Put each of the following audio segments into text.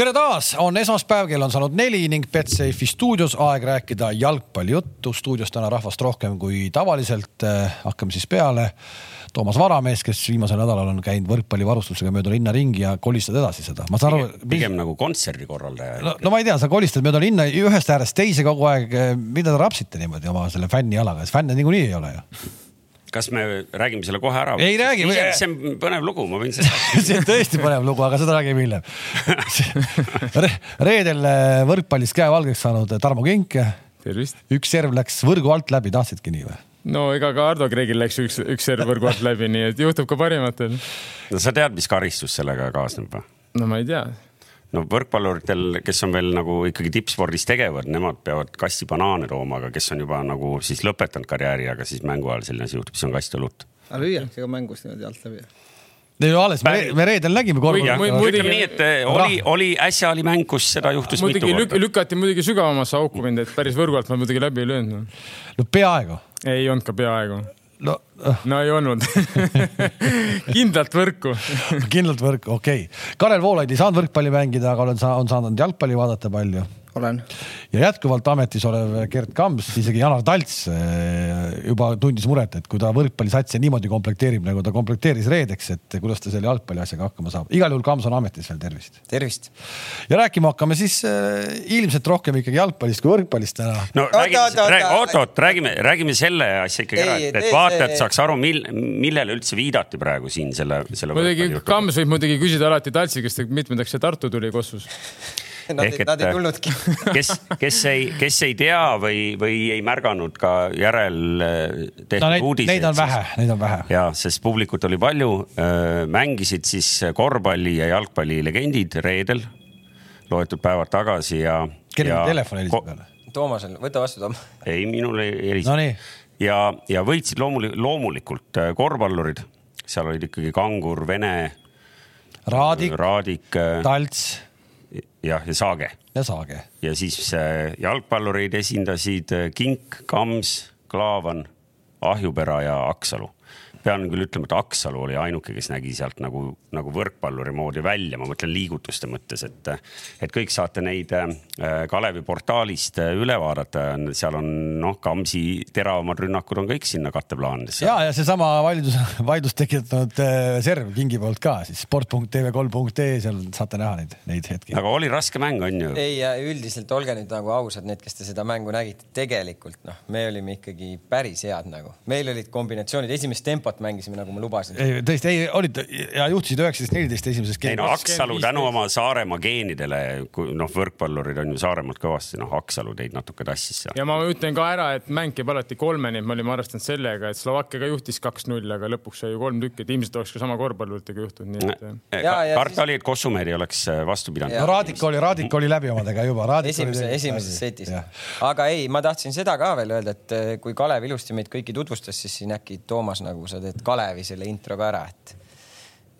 tere taas, on esmaspäev, kell on saanud neli ning Betsafe'i stuudios aeg rääkida jalgpallijuttu. stuudios täna rahvast rohkem kui tavaliselt. hakkame siis peale. Toomas Varamees, kes viimasel nädalal on käinud võrkpallivarustusega mööda linna ringi ja kolistad edasi seda. ma saan aru. pigem nagu kontserdikorraldaja. no, no ma ei tea, sa kolistad mööda linna ühest äärest teise kogu aeg. mida te rapsite niimoodi oma selle fännialaga, fänne niikuinii ei ole ju kas me räägime selle kohe ära? ei räägi. see on põnev lugu, ma võin seda see on tõesti põnev lugu, aga seda räägime hiljem Re. reedel äh, võrkpallis käe valgeks saanud Tarmo Kink. üks serv läks võrgu alt läbi, tahtsidki nii või? no ega ka Ardo Kreegil läks üks, üks serv võrgu alt läbi, nii et juhtub ka parimatel. no sa tead, mis karistus sellega kaasneb või? no ma ei tea no võrkpalluritel, kes on veel nagu ikkagi tippspordis tegevad, nemad peavad kassi banaane tooma, aga kes on juba nagu siis lõpetanud karjääri, aga siis mängu ajal selline asi juhtub, siis on kast õlut. aga lüüakse ka mängus niimoodi alt läbi? ei no alles, me reedel nägime korvpalli. ütleme nii, et eh, oli, oli, äsja oli mäng, kus seda juhtus muidugi mitu korda. lükati muidugi sügavamasse auku mind, et päris võrgu alt ma muidugi läbi ei löönud. no peaaegu. ei olnud ka peaaegu no, no ei olnud. Kindlalt võrku. Kindlalt võrku, okei. Okay.. Karel Voolaid ei saanud võrkpalli mängida, aga olen, on saanud jalgpalli vaadata palju olen. ja jätkuvalt ametis olev Gerd Kams, isegi Janar Talts eh, juba tundis muret, et kui ta võrkpallisatsi niimoodi komplekteerib, nagu ta komplekteeris reedeks, et kuidas ta selle jalgpalli asjaga hakkama saab. igal juhul Kams on ametis veel, tervist. tervist. ja rääkima hakkame siis äh, ilmselt rohkem ikkagi jalgpallist kui võrkpallist täna. no räägime, oot-oot, räägime, räägime selle asja ikkagi ära, et, et vaatajad saaks aru, mil, millele üldse viidati praegu siin selle, selle. muidugi Kams võib muidugi küsida alati Taltsi käest, et mitmendaks see Tartu tuli Kossus Nad, Ehk, nad ei tulnudki kes, kes ei, kes ei tea või, või ei märganud ka järel eh, tehtud no, neid, uudiseid. Neid on vähe, neid on vähe. ja, sest publikut oli palju. mängisid siis korvpalli ja jalgpalli legendid reedel, loetud päevad tagasi ja. kellel telefon helistab peale? Toomasel, võta vastu, Tom. ei, minul ei helista no,. ja, ja võitsid loomulikult, loomulikult korvpallurid, seal olid ikkagi Kangur, Vene. Raadik, Raadik, Talts jah, ja Saage. ja Saage. ja siis äh, jalgpallureid esindasid äh, Kink, Kams, Klaavan, Ahjupera ja Aksalu pean küll ütlema, et Aksalu oli ainuke, kes nägi sealt nagu, nagu võrkpalluri moodi välja, ma mõtlen liigutuste mõttes, et, et kõik saate neid äh, Kalevi portaalist äh, üle vaadata. seal on noh, Kamsi teravamad rünnakud on kõik sinna katteplaanidesse. ja, ja seesama vaidlus, vaidlust tekitanud äh, serv Kingi poolt ka siis sport.tv3.ee, seal saate näha neid, neid hetki. aga oli raske mäng, on ju? ei, ja üldiselt olge nüüd nagu ausad, need, kes te seda mängu nägite, tegelikult noh, me olime ikkagi päris head nagu, meil olid kombinatsioonid, esimest tempot tempat mängisime, nagu ma lubasin. ei, tõesti, ei olid ja juhtisid üheksateist, neliteist esimeses ei no Aksalu tänu oma Saaremaa geenidele, kui noh, võrkpallurid on ju Saaremaalt kõvasti, noh, Aksalu teid natuke tassis seal. ja ma ütlen ka ära, et mäng käib alati kolmeni, et me olime arvestanud sellega, et Slovakkia ka juhtis kaks-null, aga lõpuks sai ju kolm tükki, et ilmselt oleks ka sama korvpalluritega juhtunud, nii et. karta siis... oli, et Kossumeeri oleks äh, vastu pidanud. no Raadik oli, Raadik oli läbi omadega juba. esimese, esimeses setis. aga ei, ma tahtsin seda ka veel öelda, et äh, kui Kalev ilusti meid kõiki tutvustas, siis siin äkki Toomas nagu sa teed Kalevi selle intro ka ära, et.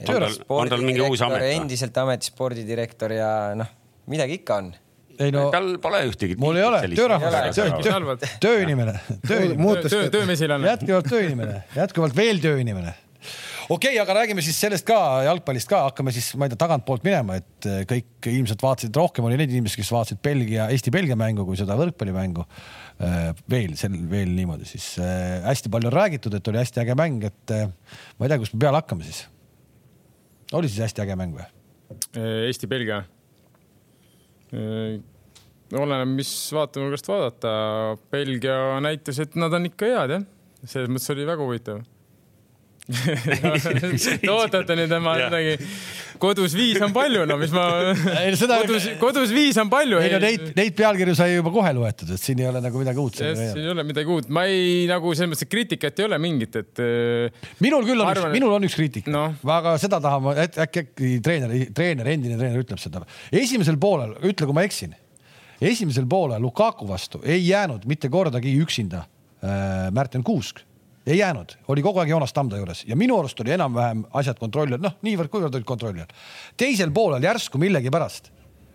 on tal, on tal mingi uus amet? endiselt ametis spordidirektor ja noh, midagi ikka on ei no tal pole ühtegi. mul ei ole, töörahvas, töö, tööinimene, töö, töömesilane. jätkuvalt tööinimene, jätkuvalt veel tööinimene okei okay,, aga räägime siis sellest ka, jalgpallist ka, hakkame siis, ma ei tea, tagantpoolt minema, et eh, kõik ilmselt vaatasid, rohkem oli neid inimesi, kes vaatasid Belgia, Eesti-Belgia mängu kui seda võrkpallimängu. Eh, veel, sel, veel niimoodi siis äh, hästi palju on räägitud, et oli hästi äge mäng, et äh, ma ei tea, kust me peale hakkame siis. oli siis hästi äge mäng või? Eesti-Belgia. oleneb, mis vaatenurgast vaadata. Belgia näitas, et nad on ikka head jah, selles mõttes oli väga huvitav Te ootate nüüd tema midagi, kodus viis on palju, no mis ma, seda... kodus, kodus viis on palju. ei no neid, neid pealkirju sai juba kohe loetud, et siin ei ole nagu midagi uut. siin ei ole midagi uut, ma ei nagu selles mõttes, et kriitikat ei ole mingit, et. Äh, minul küll on arvan, üks, minul on üks kriitika no., aga seda tahan ma, et äkki, äkki treener, treener, endine treener ütleb seda. esimesel poolel, ütle, kui ma eksin, esimesel poolel Lukaku vastu ei jäänud mitte kordagi üksinda äh, Märten Kuusk ei jäänud, oli kogu aeg Joonas Tamda juures. Ja minu arust oli enam-vähem asjad kontrolli all, noh, niivõrd-kuivõrd olid kontrolli all. teisel poolel järsku millegipärast,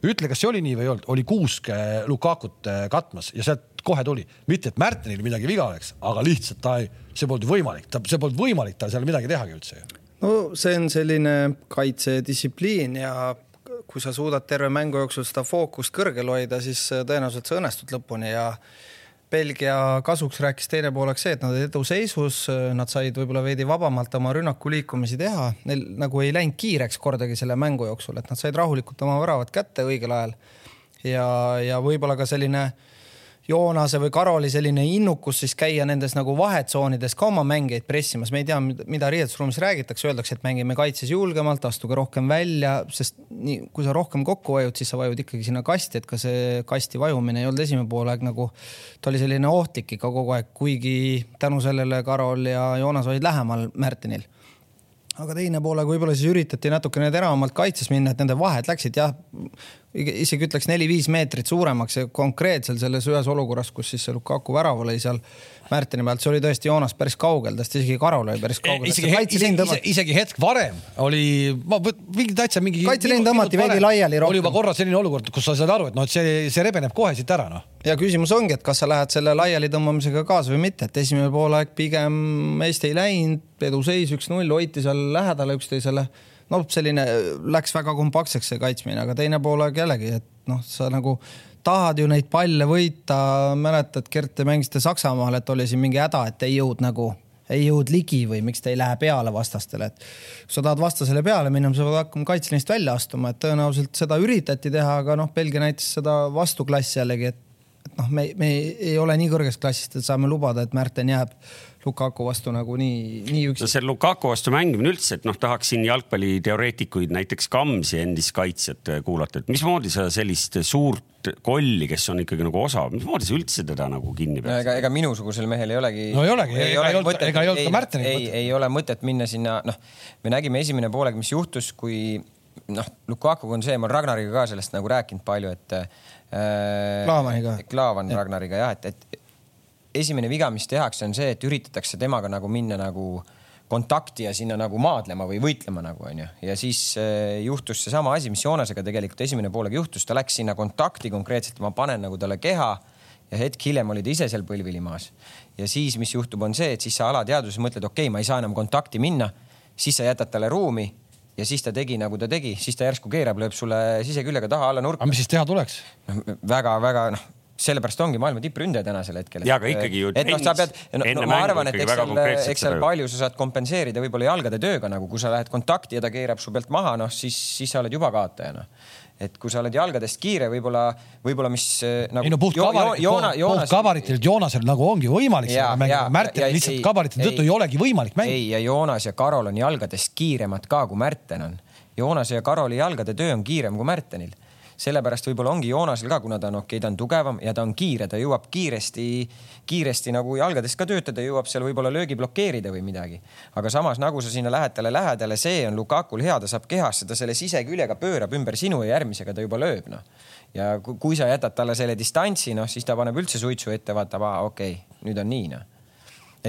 ütle, kas see oli nii või ei olnud, oli Kuusk Lukakut äh, katmas ja sealt kohe tuli, mitte et Märtenil midagi viga oleks, aga lihtsalt ta ei, see polnud võimalik, ta, see polnud võimalik tal seal midagi tehagi üldse ju. no see on selline kaitsedistsipliin ja kui sa suudad terve mängu jooksul seda fookust kõrgel hoida, siis tõenäoliselt sa õnnestud lõpuni ja Belgia kasuks rääkis teine pooleks see, et nad olid eduseisus, nad said võib-olla veidi vabamalt oma rünnaku liikumisi teha, neil nagu ei läinud kiireks kordagi selle mängu jooksul, et nad said rahulikult oma väravad kätte õigel ajal. ja, ja võib-olla ka selline äh, Joonase või Karoli selline innukus siis käia nendes nagu vahetsoonides ka oma mängijaid pressimas, me ei tea, mida riietusruumis räägitakse, öeldakse, et mängime kaitses julgemalt, astuge rohkem välja, sest nii kui sa rohkem kokku vajud, siis sa vajud ikkagi sinna kasti, et ka see kasti vajumine ei olnud esimene poolaeg nagu, ta oli selline ohtlik ikka kogu aeg, kuigi tänu sellele Karol ja Joonas olid lähemal Märtenil aga teine poolega võib-olla siis üritati natukene teravamalt kaitses minna, et nende vahed läksid jah, isegi ütleks neli-viis meetrit suuremaks ja konkreetselt selles ühes olukorras, kus siis see Lukaku värav oli seal Märteni pealt, see oli tõesti Joonas päris kaugel, tast isegi Karol oli päris kaugel. isegi, isegi, isegi, hetk varem oli, ma mingi täitsa mingi. kaitseliin tõmmati veidi laiali rohkem. oli juba korra selline olukord, kus sa saad aru, et noh, et see, see rebeneb kohe siit ära, noh. ja küsimus ongi, et kas sa lähed selle laiali tõmbamisega kaasa või mitte, et esimene poolaeg pigem Eesti ei läinud, eduseis üks-null, hoiti seal lähedal üksteisele noh, selline läks väga kompaktseks see kaitsmine, aga teine poolaeg jällegi, et noh, sa nagu tahad ju neid palle võita, mäletad, Gert, te mängisite Saksamaal, et oli siin mingi häda, et ei jõud nagu, ei jõud ligi või miks te ei lähe peale vastastele, et kui sa tahad vastasele peale minna, sa pead hakkama kaitseliinist välja astuma, et tõenäoliselt seda üritati teha, aga noh, Belgia näitas seda vastuklassi jällegi, et et noh, me, me ei ole nii kõrgest klassist, et saame lubada, et Märten jääb Lukaku vastu nagu nii, nii üksi. no see Lukaku vastu mängimine üldse, et noh, tahaks siin jalgpalliteoreetikuid, näiteks Kamsi endist kaitsjat kuulata, et mismoodi sa sellist suurt kolli, kes on ikkagi nagu osav, mismoodi sa üldse teda nagu kinni pead no,? ega, ega minusugusel mehel ei olegi. no ei olegi, ega ei olnud, ega ei olnud ka Märtenil mõtet. ei, ei ole mõtet minna sinna, noh, me nägime esimene poolega, mis juhtus, kui noh, Lukakuga on see, ma olen Ragnariga ka sellest nagu rääkinud palju, et äh,. Klaavaniga. Klaavan Ragnariga jah, et, et esimene viga, mis tehakse, on see, et üritatakse temaga nagu minna nagu kontakti ja sinna nagu maadlema või võitlema nagu onju. ja siis äh, juhtus seesama asi, mis Joonasega tegelikult esimene poolega juhtus, ta läks sinna kontakti konkreetselt, ma panen nagu talle keha ja hetk hiljem oli ta ise seal põlvili maas. ja siis, mis juhtub, on see, et siis sa alateadvuses mõtled, okei okay,, ma ei saa enam kontakti minna, siis sa jätad talle ruumi ja siis ta tegi, nagu ta tegi, siis ta järsku keerab, lööb sulle siseküljega taha alla nurka. aga mis siis teha tuleks? noh, väga-väga noh sellepärast ongi maailma tippründaja tänasel hetkel. ja aga ikkagi ju. et noh, sa pead, no, no ma arvan, et eks seal, eks seal palju sa saad kompenseerida võib-olla jalgade tööga nagu, kui sa lähed kontakti ja ta keerab su pealt maha, noh siis, siis sa oled juba kaotaja noh et kui sa oled jalgadest kiire, võib-olla, võib-olla mis nagu. ei no puht kabarit, Joona, Joonas... kabaritilt Joonasel nagu ongi võimalik ja, mängida, Märten lihtsalt kabariti tõttu ei olegi võimalik mängida. ei, ja Joonas ja Karol on jalgadest kiiremad ka, kui Märten on. Joonase ja Karoli jalgade töö on kiirem kui Märtenil sellepärast võib-olla ongi Joonasel ka, kuna ta on okei okay,, ta on tugevam ja ta on kiire, ta jõuab kiiresti, kiiresti nagu jalgadest ka töötada, jõuab seal võib-olla löögi blokeerida või midagi. aga samas, nagu sa sinna lähed talle lähedale, see on Lukakul hea, ta saab kehasse, ta selle siseküljega pöörab ümber sinu ja järgmisega ta juba lööb, noh. ja kui sa jätad talle selle distantsi, noh, siis ta paneb üldse suitsu ette, vaatab, okei okay,, nüüd on nii, noh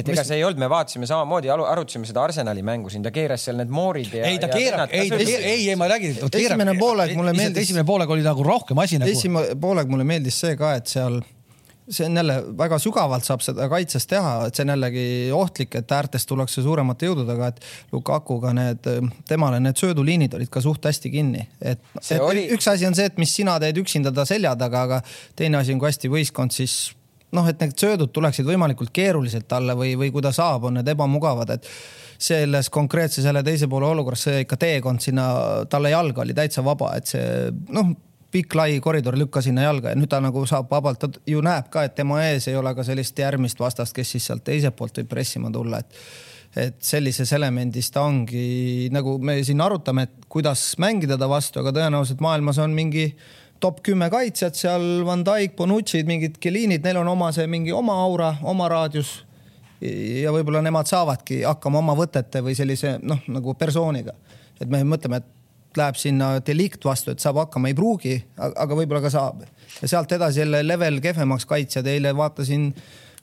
et ega see ei olnud, me vaatasime samamoodi, arutasime seda Arsenali mängu siin, ta keeras seal need moorid ja. ei, ta keerab, ei, ei, ei, ei, ma räägin. esimene poolek mulle meeldis. esimene poolek oli nagu rohkem asi nagu. esimene poolek mulle meeldis see ka, et seal see on jälle väga sügavalt saab seda kaitses teha, et see on jällegi ohtlik, et äärtest tullakse suuremate jõududega, et Lukakuga need, temale need sööduliinid olid ka suht hästi kinni, et, et oli... üks asi on see, et mis sina teed üksinda ta selja taga, aga teine asi on, kui hästi võistkond siis noh, et need söödud tuleksid võimalikult keeruliselt talle või, või kui ta saab, on need ebamugavad, et selles konkreetses jälle teise poole olukorras see ikka teekond sinna talle jalga oli täitsa vaba, et see noh, pikk lai koridor lükkas sinna jalga ja nüüd ta nagu saab vabalt, ta ju näeb ka, et tema ees ei ole ka sellist järgmist vastast, kes siis sealt teiselt poolt võib pressima tulla, et et sellises elemendis ta ongi nagu me siin arutame, et kuidas mängida ta vastu, aga tõenäoliselt maailmas on mingi top kümme kaitsjat seal, Van Dijk, Bonucci'd, mingid Keliinid, neil on oma see mingi oma aura, oma raadius. ja võib-olla nemad saavadki hakkama oma võtete või sellise noh, nagu persooniga. et me mõtleme, et läheb sinna delikt vastu, et saab hakkama, ei pruugi, aga võib-olla ka saab. ja sealt edasi jälle level kehvemaks kaitsjad, eile vaatasin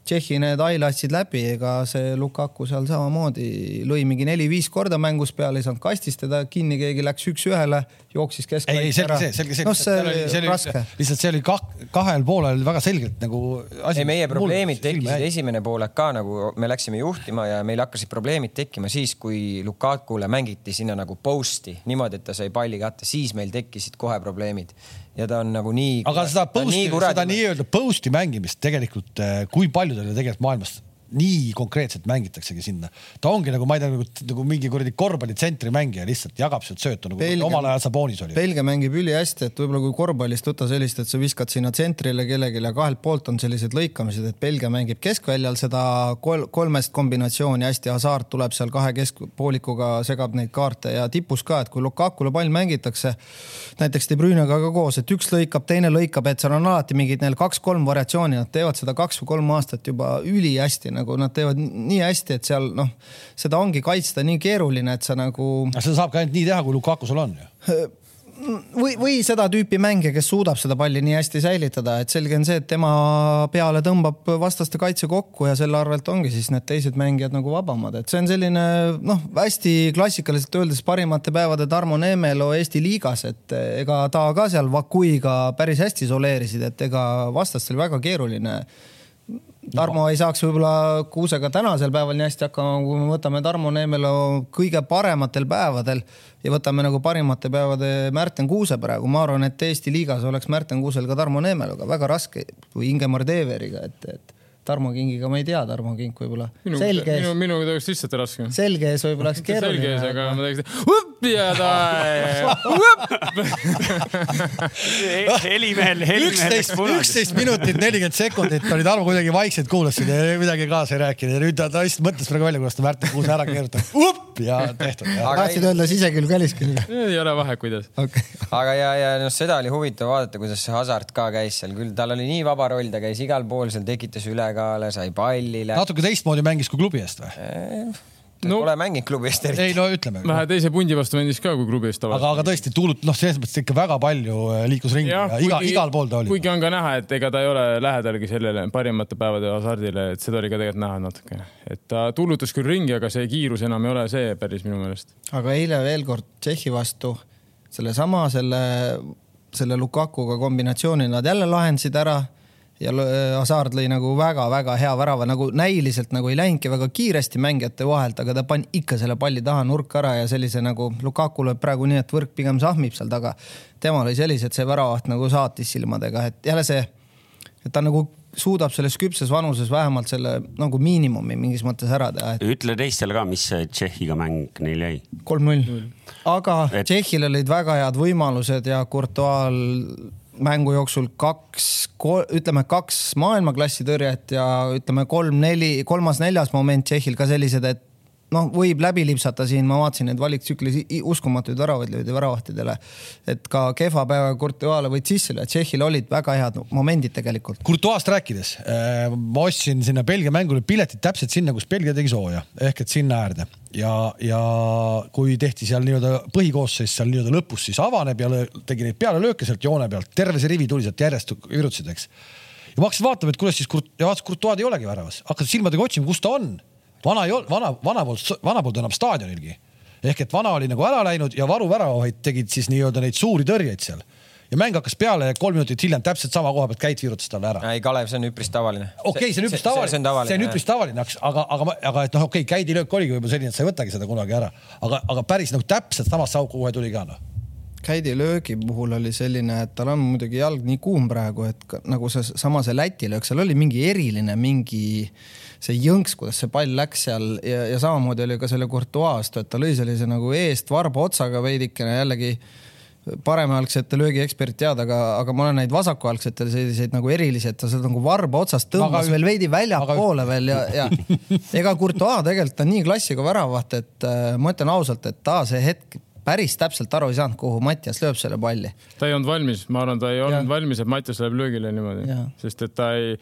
Tšehhi need highlights'id läbi, ega see Lukaku seal samamoodi lõi mingi neli-viis korda mängus peale, ei saanud kastist teda kinni, keegi läks üks-ühele, jooksis ei, ei selge see, selge see. noh, see oli, see oli raske. lihtsalt see oli kah, kahel poolel väga selgelt nagu asi. ei, meie probleemid tekkisid esimene poolek ka nagu me läksime juhtima ja meil hakkasid probleemid tekkima siis, kui Lukakule mängiti sinna nagu post'i niimoodi, et ta sai palli kätte, siis meil tekkisid kohe probleemid ja ta on nagu nii. aga seda post'i, seda nii-öelda post'i mängimist tegelikult, eh, kui palju teile tegelikult maailmas nii konkreetselt mängitaksegi sinna. ta ongi nagu, ma ei tea, nagu, nagu mingi kuradi korvpallitsentri mängija lihtsalt jagab sealt söötu nagu Belgia, omal ajal Sabonis oli. Belgia mängib ülihästi, et võib-olla kui korvpallist võtta sellist, et sa viskad sinna tsentrile kellelegi ja kahelt poolt on sellised lõikamised, et Belgia mängib keskväljal seda kol kolmest kombinatsiooni hästi, Hasart tuleb seal kahe keskpoolikuga, segab neid kaarte ja tipus ka, et kui Lukakule pall mängitakse näiteks De Bruyne'ga ka koos, et üks lõikab, teine lõikab, et seal on alati mingid neil kaks-kolm variatsiooni, nad teevad seda kaks või kolm aastat juba ülihästi nagu nagu nad teevad nii hästi, et seal noh, seda ongi kaitsta nii keeruline, et sa nagu. seda saabki ainult nii teha, kui Lukaku sul on ju või, või seda tüüpi mängija, kes suudab seda palli nii hästi säilitada, et selge on see, et tema peale tõmbab vastaste kaitse kokku ja selle arvelt ongi siis need teised mängijad nagu vabamad, et see on selline noh, hästi klassikaliselt öeldes parimate päevade Tarmo Neemelo Eesti liigas, et ega ta ka seal Vakuiga päris hästi isoleerisid, et ega vastastel väga keeruline Tarmo ei saaks võib-olla Kuusega tänasel päeval nii hästi hakkama, kui me võtame Tarmo Neemelo kõige parematel päevadel ja võtame nagu parimate päevade Märten Kuuse praegu. ma arvan, et Eesti liigas oleks Märten Kuusel ka Tarmo Neemeloga. Väga raske. Või Ingemar Teeveriga, et, et Tarmo Kingiga ma ei tea, Tarmo Kink võib-olla. selge ees. minu, minuga ta oleks lihtsalt raske. selge ees võib-olla oleks keeruline. selge ees, aga ma teeks upp ja ta. helimehel, helimehel üksteist minutit, nelikümmend sekundit oli Tarmo kuidagi vaikselt kuulasid ja midagi kaasa ei rääkinud ja nüüd ta, ta lihtsalt mõtles praegu välja, kuidas ta Märten Kuuse ära keerutab. upp ja tehtud. tahtsid öelda sisekülg, väliskülg? ei ole vahe, kuidas okay.. aga ja, ja noh, seda oli huvitav vaadata, kuidas see Hasart ka käis seal küll, tal oli nii vaba roll, ta käis igal pool seal, tekitas üle ülekaale, sai pallile. natuke teistmoodi mängis kui klubi eest või? no pole mänginud klubi eest eriti. ei no ütleme. vähe teise pundi vastu mängis ka kui klubi eest tavaliselt. aga, aga tõesti tuulut, noh, selles mõttes ikka väga palju äh, liikus ringi ja, ja iga, igal pool ta oli. kuigi on ka näha, et ega ta ei ole lähedalgi sellele parimate päevade hasardile, et seda oli ka tegelikult näha natuke. et ta tuulutas küll ringi, aga see kiirus enam ei ole see päris minu meelest. aga eile veel kord Tšehhi vastu sellesama selle, selle Lukakuga kombinatsiooni nad jälle lahendasid ära ja Hasard lõi nagu väga-väga hea värava, nagu näiliselt nagu ei läinudki väga kiiresti mängijate vahelt, aga ta pani ikka selle palli taha nurka ära ja sellise nagu Lukaku lööb praegu nii, et võrk pigem sahmib seal taga. tema lõi sellise, et see väravaht nagu saatis silmadega, et jälle see, et ta nagu suudab selles küpses vanuses vähemalt selle nagu miinimumi mingis mõttes ära teha et.... ütle teistele ka, mis see Tšehhiga mäng neil jäi. kolm-null. aga et... Tšehhil olid väga head võimalused ja Courtois'l mängu jooksul kaks, ütleme kaks maailmaklassi tõrjet ja ütleme kolm-neli, kolmas-neljas moment Tšehhil ka sellised, et noh, võib läbi lipsata siin, ma vaatasin neid valiktsüklis uskumatuid väravaid löödi väravahtidele. et ka kehva päeva Courtois'le võid sisse lüüa, Tšehhil olid väga head momendid tegelikult. Courtois'st rääkides, äh, ma ostsin sinna Belgia mängule piletid täpselt sinna, kus Belgia tegi sooja ehk et sinna äärde ja, ja kui tehti seal nii-öelda põhikoosseis seal nii-öelda lõpus, siis avaneb ja tegi neid pealelööke sealt joone pealt, terve see rivi tuli sealt järjest virutasid, eks. ja ma hakkasin vaatama, et kuidas siis Kurt-, ja vaatasin, Courtois'd ei olegi väravas, hakkasin silmadega otsima, kus ta on vana ei olnud, vana, vana poolt, vana poolt enam staadionilgi. ehk et vana oli nagu ära läinud ja varuväravaid tegid siis nii-öelda neid suuri tõrjeid seal ja mäng hakkas peale ja kolm minutit hiljem täpselt sama koha pealt Käit virutas talle ära. ei, Kalev, see on üpris tavaline. okei okay,, see on üpris tavaline, see on üpris tavaline, aga, aga, aga et noh, okei okay,, Käidi löök oligi võib-olla selline, et sa ei võtagi seda kunagi ära, aga, aga päris nagu täpselt samast auku kohe tuli ka noh. Käidi löögi puhul oli selline, et tal on muidugi jalg nii kuum praegu, et nagu see sama see Läti löök, seal oli mingi eriline, mingi see jõnks, kuidas see pall läks seal ja, ja samamoodi oli ka selle Courtois vastu, et ta lõi sellise nagu eest varba otsaga veidikene jällegi paremalgsete löögiekspert tead, aga, aga ma olen näinud vasakualgsetel selliseid nagu erilisi, et ta seda nagu varba otsast tõmbas aga, veel veidi väljapoole veel ja, ja ega Courtois tegelikult on nii klassiga väravaht, et äh, ma ütlen ausalt, et ta see hetk päris täpselt aru ei saanud, kuhu Mattias lööb selle palli. ta ei olnud valmis, ma arvan, ta ei olnud ja. valmis, et Mattias läheb löögile niimoodi, sest et ta ei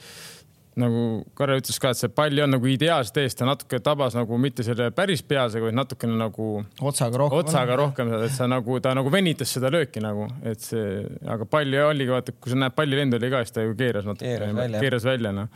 nagu Karel ütles ka, et see pall on nagu ideaalselt ees, ta natuke tabas nagu mitte selle päris pealsega, vaid natukene nagu otsaga rohkem, otsaga rohkem, et sa nagu, ta nagu venitas seda lööki nagu, et see, aga palli oligi, vaata, kui sa näed palli lendu oli ka, siis ta ju keeras natuke, keeras välja, noh.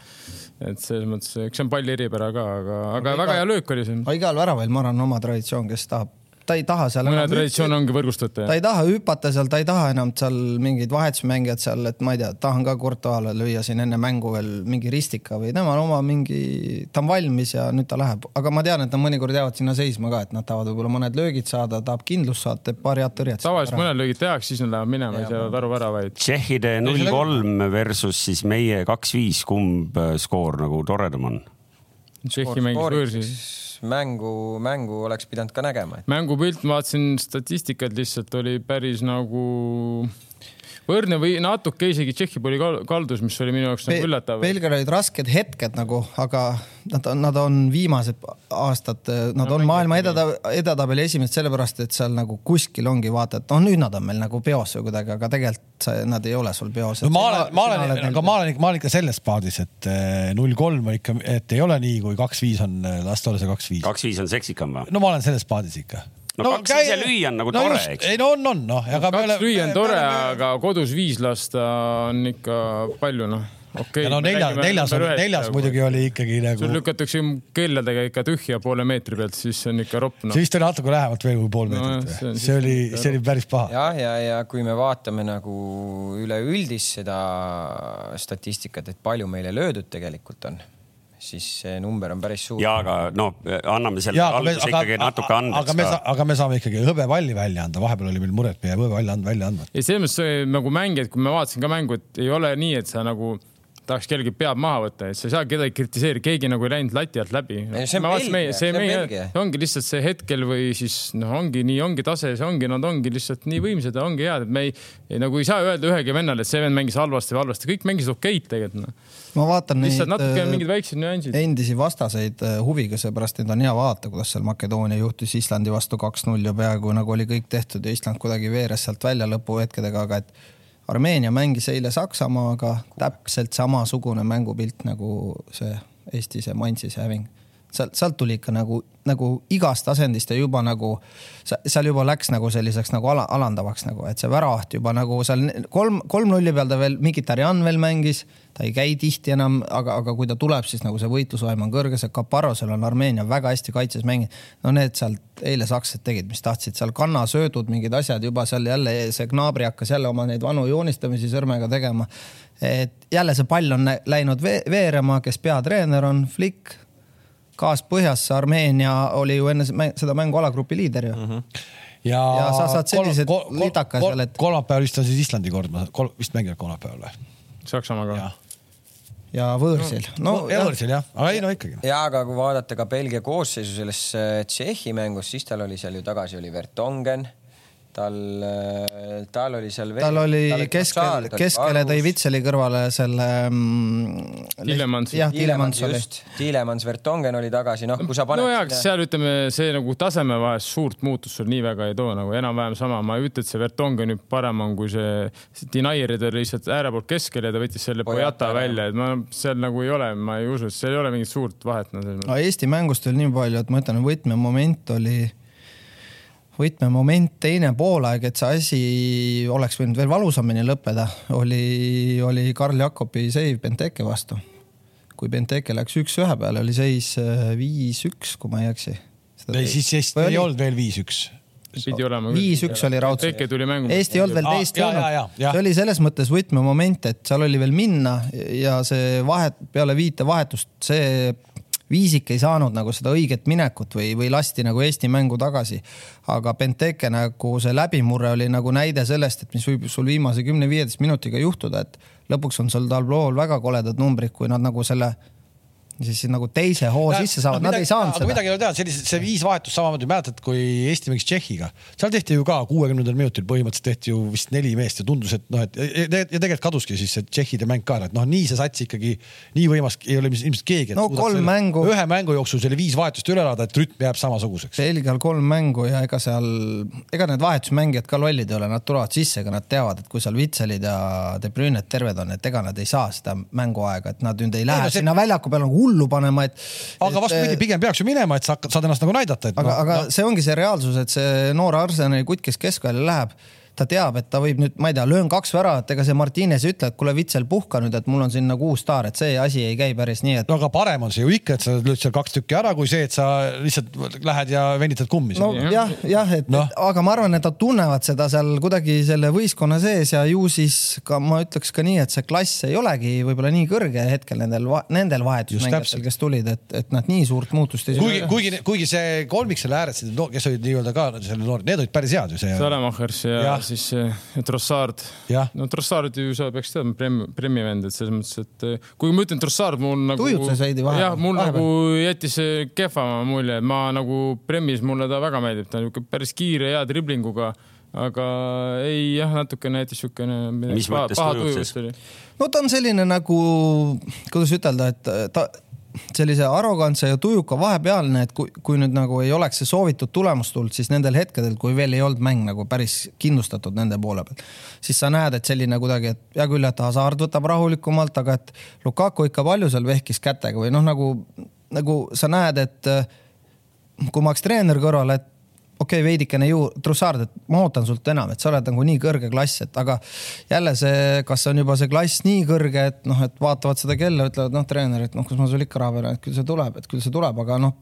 et selles mõttes, eks see on palli eripära ka, aga, aga väga hea löök oli see. igal väraval, ma arvan, oma traditsioon, kes tahab ta ei taha seal. mõne traditsioon ongi võrgustada. ta ei taha hüpata seal, ta ei taha enam seal mingeid vahetusmängijad seal, et ma ei tea, tahan ka Courtois'le lüüa siin enne mängu veel mingi ristika või temal oma mingi, ta on valmis ja nüüd ta läheb, aga ma tean, et nad mõnikord jäävad sinna seisma ka, et nad tahavad võib-olla mõned löögid saada, tahab kindlust saada, teeb paari head tõrjet. tavaliselt mõned löögid tehakse, siis nad lähevad minema, ei saa varu väravaid. tšehhide null kolm versus siis meie kaks viis, kumb äh, skoor nagu toredam on? Tšehhi mängis võõrsil mängu, mängu oleks pidanud ka nägema et.... mängupilt, ma vaatasin statistikat lihtsalt oli päris nagu võrdne või natuke isegi Tšehhi oli kaldus, mis oli minu jaoks nagu üllatav. Belgial olid rasked hetked nagu, aga nad, nad on viimased aastad, nad no, on maailma edetab, edetabeli esimesed sellepärast, et seal nagu kuskil ongi vaata, et noh, nüüd nad on meil nagu peos või kuidagi, aga tegelikult nad ei ole sul peos. no ma olen, ma olen, aga ma olen, ma olen ikka selles paadis, et eh, null kolm on ikka, et ei ole nii, kui kaks viis on, las ta olla see kaks viis. kaks viis on seksikam või? no ma olen selles paadis ikka no, no kaks käi... ise lüüa on nagu no, tore, eks. ei no on, on noh, aga kaks oleme, lüüa on tore, aga kodus viis lasta on ikka palju noh okei okay,. no nelja, neljas, neljas muidugi oli ikkagi nagu. sul lükatakse kelladega ikka tühja poole meetri pealt, siis on ikka ropp no.. siis tuli natuke lähemalt veel kui pool meetrit no,. see, see oli, see oli päris paha. jah, ja, ja, ja kui me vaatame nagu üleüldist seda statistikat, et palju meile löödud tegelikult on siis see number on päris suur. ja aga no anname selle alguse ikkagi natuke andeks. aga me, aga me saame ikkagi hõbepalli välja anda, vahepeal oli meil muret, meie hõbepalli and välja andma. ei, selles mõttes nagu mängijad, kui ma vaatasin ka mängu, et ei ole nii, et sa nagu tahaks kellelgi pead maha võtta, et sa ei saa kedagi kritiseerida, keegi nagu ei läinud lati alt läbi no,. see on Belgia, see on meie, ongi lihtsalt see hetkel või siis noh, ongi nii, ongi tase, see ongi, nad ongi lihtsalt nii võimsad ja ongi head, et me ei, ei, nagu ei saa öelda ühegi vennale, et see vend mängis halvasti või halvasti, kõik mängisid okeid tegelikult noh. Ma vaatan lihtsalt neid natuke mingid väiksed nüansid. endisi vastaseid äh, huviga, seepärast et on hea vaadata, kuidas seal Makedoonia juhtus Islandi vastu kaks-null ja peaaegu nagu oli kõik tehtud ja Island kuidagi veeres sealt välja lõpuhetkedega, aga et Armeenia mängis eile Saksamaaga täpselt samasugune mängupilt nagu see Eesti see Mansis häving. Sealt, sealt tuli ikka nagu, nagu igast asendist ja juba nagu seal juba läks nagu selliseks nagu ala, alandavaks nagu, et see väravat juba nagu seal kolm, kolm nulli peal ta veel, Mkhitaryan veel mängis ta ei käi tihti enam, aga, aga kui ta tuleb, siis nagu see võitlusvaim on kõrge, see Caparrosel on Armeenia väga hästi kaitses mänginud. no need sealt eile sakslased tegid, mis tahtsid, seal kannasöödud, mingid asjad juba seal jälle see Gnabri hakkas jälle oma neid vanu joonistamisi sõrmega tegema. et jälle see pall on läinud veerema, kes peatreener on, Flick, gaas põhjas, Armeenia oli ju enne seda mängu alagrupi liider ju mm. -hmm ja, ja sa saad sellised kol, kol, litaka seal, et. kolmapäeval vist on siis Islandi kord, kol, vist mängivad kolmapäeval või? Saksamaaga ja võõrsil no,. no võõrsil jah, aga ei no ikkagi. ja aga kui vaadata ka Belgia koosseisu selles äh, Tšehhi mängus, siis tal oli seal ju tagasi oli Vertongen tal, äh, tal oli seal veel. tal oli keskel, keskele tõi Vitseli kõrvale selle mm,. Tiilemans. jah, Tiilemans oli. Tiilemans, Vertongen oli tagasi, noh, kui sa paned. nojah, aga seal ütleme, see nagu taseme vahest suurt muutust sul nii väga ei too, nagu enam-vähem sama, ma ei ütle, et see Vertongen nüüd parem on kui see, see Dinairi ta lihtsalt ääre poolt keskele ja ta võttis selle Pojata välja, et ma seal nagu ei ole, ma ei usu, et seal ei ole mingit suurt vahet no,. no Eesti mängust oli nii palju, et ma ütlen, võtmemoment oli võtmemoment, teine poolaeg, et see asi oleks võinud veel valusamini lõppeda, oli, oli Karl Jakobi seiv Benteke vastu. kui Benteke läks üks-ühe peale, oli seis äh, viis-üks, kui ma ei eksi. ei, siis, siis ei oli? olnud veel viis-üks pidi olema. viis-üks oli raudselt. Eesti ei olnud veel teist jõudnud. see oli selles mõttes võtmemoment, et seal oli veel minna ja see vahet peale viite vahetust, see Viisik ei saanud nagu seda õiget minekut või, või lasti nagu Eesti mängu tagasi. aga Benteke nagu see läbimurre oli nagu näide sellest, et mis võib sul viimase kümne-viieteist minutiga juhtuda, et lõpuks on sul Talblool väga koledad numbrid, kui nad nagu selle siis nagu teise hoo ja, sisse saavad no,, nad ei saanud seda. midagi ei ole teha, sellised, see viis vahetust samamoodi, mäletad, kui Eesti mängis Tšehhiga, seal tehti ju ka kuuekümnendal minutil põhimõtteliselt tehti ju vist neli meest ja tundus, et noh, et ja tegelikult kaduski siis see Tšehhide mäng ka, et noh, nii see sats ikkagi nii võimas ei ole ilmselt keegi. no kolm selle, mängu. ühe mängu jooksul selle viis vahetust üle elada, et rütm jääb samasuguseks. Belgial kolm mängu ja ega seal, ega need vahetusmängijad ka lollid ei ole, nad tulevad sisse, ega nad teavad, et kui seal Vitselid ja De Bruyne'd terved on, et ega nad ei saa seda mänguaega, et nad nüüd ei lähe ei, no see... sinna väljaku peale nagu hullu panema, et aga vastupidi, pigem peaks ju minema, et sa hakkad, saad ennast nagu näidata. aga no,, aga no. see ongi see reaalsus, et see noor Arsenali kutt, kes keskvälja läheb ta teab, et ta võib nüüd, ma ei tea, löön kaks väravat, ega see Martines ei ütle, et kuule, Vitsel, puhka nüüd, et mul on siin nagu uus staar, et see asi ei käi päris nii, et. no aga parem on see ju ikka, et sa lööd seal kaks tükki ära, kui see, et sa lihtsalt lähed ja venitad kummi. no jah, jah, et no. aga ma arvan, et nad tunnevad seda seal kuidagi selle võistkonna sees ja ju siis ka ma ütleks ka nii, et see klass ei olegi võib-olla nii kõrge hetkel nendel, nendel vahetusmängijatel, kes tulid, et, et nad nii suurt muutust ei. kuigi, kuigi, kuigi see kolmik seal ääres, kes olid nii-öelda ka selle noored, need olid päris head ju see. Salemachers ja, ja siis Trossard. no Trossard ju sa peaks teadma, Prem, Premi vend, et selles mõttes, et eh, kuigi ma ütlen, Trossard mul nagu. tujutses veidi vahele. jah, mul vahepeal. nagu jättis kehva mulje, et ma nagu Premis mulle ta väga meeldib, ta on niisugune päris kiire, hea driblinguga aga ei jah, natukene jättis siukene. mis mõttes tujutses? no ta on selline nagu, kuidas ütelda, et ta sellise arrogantse ja tujuka vahepealne, et kui, kui nüüd nagu ei oleks see soovitud tulemus tulnud, siis nendel hetkedel, kui veel ei olnud mäng nagu päris kindlustatud nende poole peal, siis sa näed, et selline kuidagi, et hea küll, et Hasard võtab rahulikumalt, aga et Lukaku ikka palju seal vehkis kätega või noh, nagu, nagu sa näed, et kui ma oleks treener kõrval, et okei okay,, veidikene ju, Trussard, et ma ootan sult enam, et sa oled nagu nii kõrge klass, et aga jälle see, kas on juba see klass nii kõrge, et noh, et vaatavad seda kella, ütlevad noh, treener, et noh, kas ma sul ikka raha pean, et küll see tuleb, et küll see tuleb, aga noh,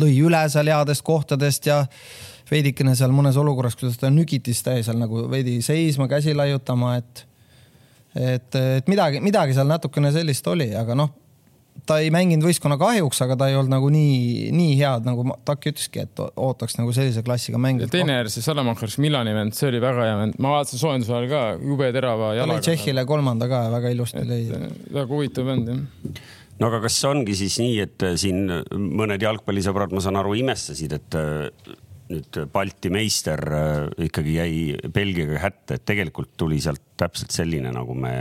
lõi üle seal headest kohtadest ja veidikene seal mõnes olukorras, kuidas ta nügitis täie seal nagu veidi seisma, käsi laiutama, et et, et midagi, midagi seal natukene sellist oli, aga noh ta ei mänginud võistkonna kahjuks, aga ta ei olnud nagu nii, nii head, nagu Taki ütleski, et ootaks nagu sellise klassiga mänge. teine äär, see Salamankas Milani vend, see oli väga hea vend, ma vaatasin soojenduse ajal ka jube terava jalaga. Tšehhile kolmanda ka väga ilusti lõi. väga huvitav vend jah no aga kas ongi siis nii, et äh, siin mõned jalgpallisõbrad, ma saan aru, imestasid, et äh, nüüd Balti meister ikkagi jäi Belgiaga hätta, et tegelikult tuli sealt täpselt selline, nagu me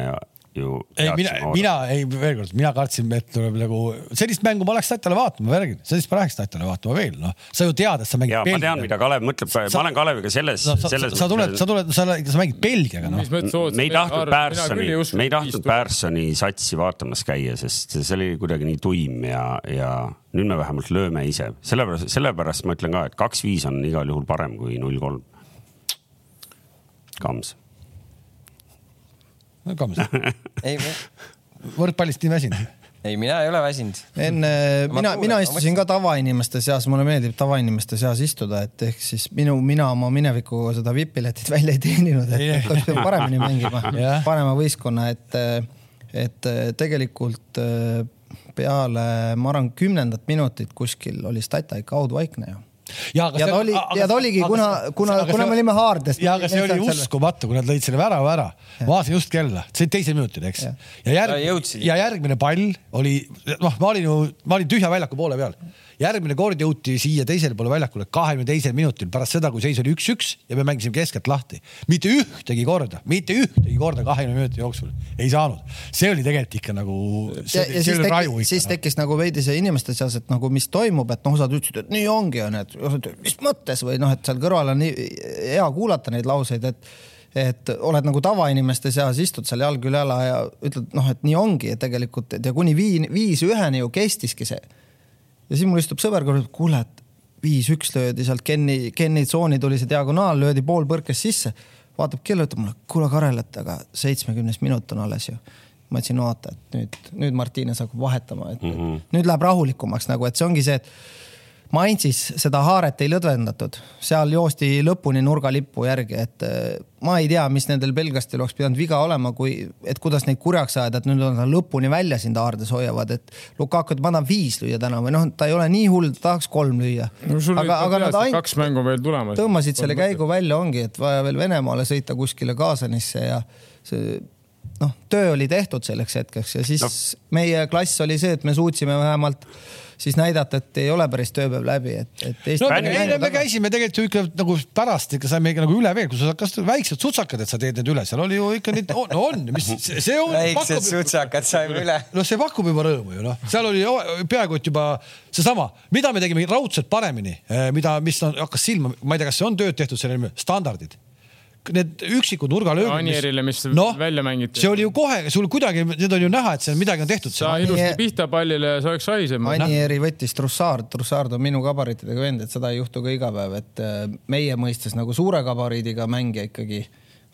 ju. ei, mina, mina ei, veel kord, mina kartsin, et tuleb nagu sellist mängu ma läheks Tatjale vaatama, ma räägin, sellist ma läheks Tatjale vaatama veel, noh, sa ju tead, et sa mängid. ma tean, mida Kalev mõtleb, ma olen Kaleviga selles no,, selles. sa tuled, sa tuled, sa, sa mängid Belgiaga, noh. me ei tahtnud Pärssoni, me ei tahtnud Pärssoni satsi vaatamas käia, sest see oli kuidagi nii tuim ja, ja nüüd me vähemalt lööme ise, sellepärast, sellepärast ma ütlen ka, et kaks-viis on igal juhul parem kui null-kolm. Kams Kams võrkpallist nii väsinud? ei, mina ei ole väsinud. enne, mina, mina istusin ka tavainimeste seas, mulle meeldib tavainimeste seas istuda, et ehk siis minu, mina oma minevikuga seda vipp-piletit välja ei teeninud, et pidanud paremini mängima parema võistkonna, et, et tegelikult peale, ma arvan, kümnendat minutit kuskil oli Stata ikka haudvaikne ju ja, ja ta oli, ja ta oligi, kuna, kuna, kuna me olime haardes. ja, aga see oli uskumatu, kui nad lõid selle värava ära. vaatasin just kella, see oli teisel minutil, eks. ja järg, ja järgmine pall oli, noh, ma olin ju, ma olin tühja väljaku poole peal järgmine kord jõuti siia teisele poole väljakule kahekümne teisel minutil pärast seda, kui seis oli üks-üks ja me mängisime keskelt lahti. mitte ühtegi korda, mitte ühtegi korda kahekümne minuti jooksul ei saanud. see oli tegelikult ikka nagu. siis, noh. tekkis nagu veidi see inimeste seas, et nagu mis toimub, et noh, osad ütlesid, et nii ongi, onju, et mis mõttes või noh, et seal kõrval on nii hea kuulata neid lauseid, et et oled nagu tavainimeste seas, istud seal jalg üle jala ja ütled noh, et nii ongi ja tegelikult, et ja kuni viis, viis üheni ju kestiski see ja siis mul istub sõber kõrval, kuule, et viis-üks löödi sealt Kenni, Kenni tsooni tuli see diagonaal, löödi pool põrkes sisse. vaatab kella, ütleb mulle, kuule Karel, et aga seitsmekümnes minut on alles ju. ma ütlesin, oota, et nüüd, nüüd Martines hakkab vahetama, et mm -hmm. nüüd läheb rahulikumaks nagu, et see ongi see, et Mainzis seda haaret ei lõdvendatud, seal joosti lõpuni nurgalippu järgi, et äh, ma ei tea, mis nendel belglastel oleks pidanud viga olema, kui, et kuidas neid kurjaks ajada, et nüüd on nad lõpuni välja sind haardes hoiavad, et Lukaku, et ma tahan viis lüüa täna või noh, ta ei ole nii hull, ta tahaks kolm lüüa no,. aga, aga nad ainult kaks mängu veel tulemas. tõmbasid selle käigu välja, ongi, et vaja veel Venemaale sõita kuskile Kaasanisse ja see noh, töö oli tehtud selleks hetkeks ja siis no. meie klass oli see, et me suutsime vähemalt siis näidata, et ei ole päris tööpäev läbi, et, et no, me, me käisime tegelikult ju ikka nagu pärast ikka saime ikka nagu üle veel, kui sa kas väiksed sutsakad, et sa teed need üle, seal oli ju ikka neid, no on, mis see on. väiksed pakub, sutsakad saime üle. noh, see pakub juba rõõmu ju noh, seal oli peaaegu et juba seesama, mida me tegime raudselt paremini, eh, mida, mis on, hakkas silma, ma ei tea, kas see on tööd tehtud selle nimi, standardid need üksikud nurgalöögid. Anierile, mis no, välja mängiti. see oli ju kohe, sul kuidagi, need on ju näha, et seal midagi on tehtud. sa ilusti pihta pallile, sa oleks haisem. Anieri võttis Trussard, Trussard on minu gabariitidega vend, et seda ei juhtu ka iga päev, et äh, meie mõistes nagu suure gabariidiga mängija ikkagi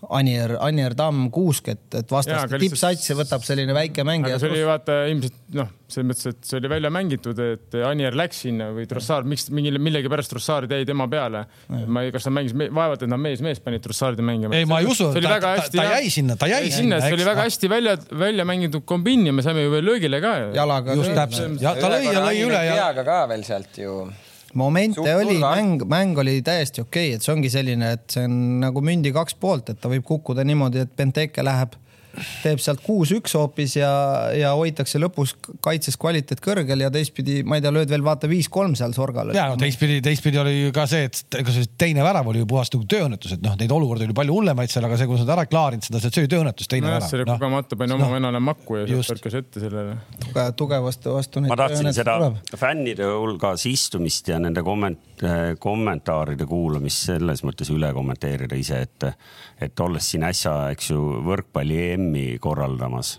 Anier, Anier Tamm kuusk, et, et vastaste tippsatsi võtab selline väike mängija. see oli vaata ilmselt noh, selles mõttes, et see oli välja mängitud, et Anier läks sinna või Trossard, miks mingil millegipärast Trossard jäi tema peale. ma ei, kas ta mängis, vaevalt, et nad mees-mees panid Trossardi mängima. ei, ma ei usu, ta, ta, ta, ta jäi sinna, ta jäi sinna. see oli väga hästi välja, välja mängitud kombin ja me saime ju veel löögile ka. jalaga. just täpselt, ja ta lõi ja lõi üle ja. peaga ka veel sealt ju momente Suht oli, mäng, mäng oli täiesti okei okay,, et see ongi selline, et see on nagu mündi kaks poolt, et ta võib kukkuda niimoodi, et Benteke läheb teeb sealt kuus-üks hoopis ja, ja hoitakse lõpus kaitses kvaliteet kõrgel ja teistpidi, ma ei tea, lööd veel vaata viis-kolm seal Sorgal. ja no teistpidi, teistpidi oli ka see, et ega see teine värav oli ju puhas nagu tööõnnetus, et noh, neid olukordi oli palju hullemaid seal, aga see, kui sa oled ära klaarinud seda, see oli tööõnnetus, teine no, värav. see oli no. kogemata, pani oma no, vennale makku ja sealt tõrkas ette sellele. tuge, tugevasti vastu. ma tahtsin seda tuleb. fännide hulgas istumist ja nende komment-, kommentaaride kuulamist selles mõttes üle kommenteerida ise, et et olles siin äsja, eks ju, võrkpalli EM-i korraldamas,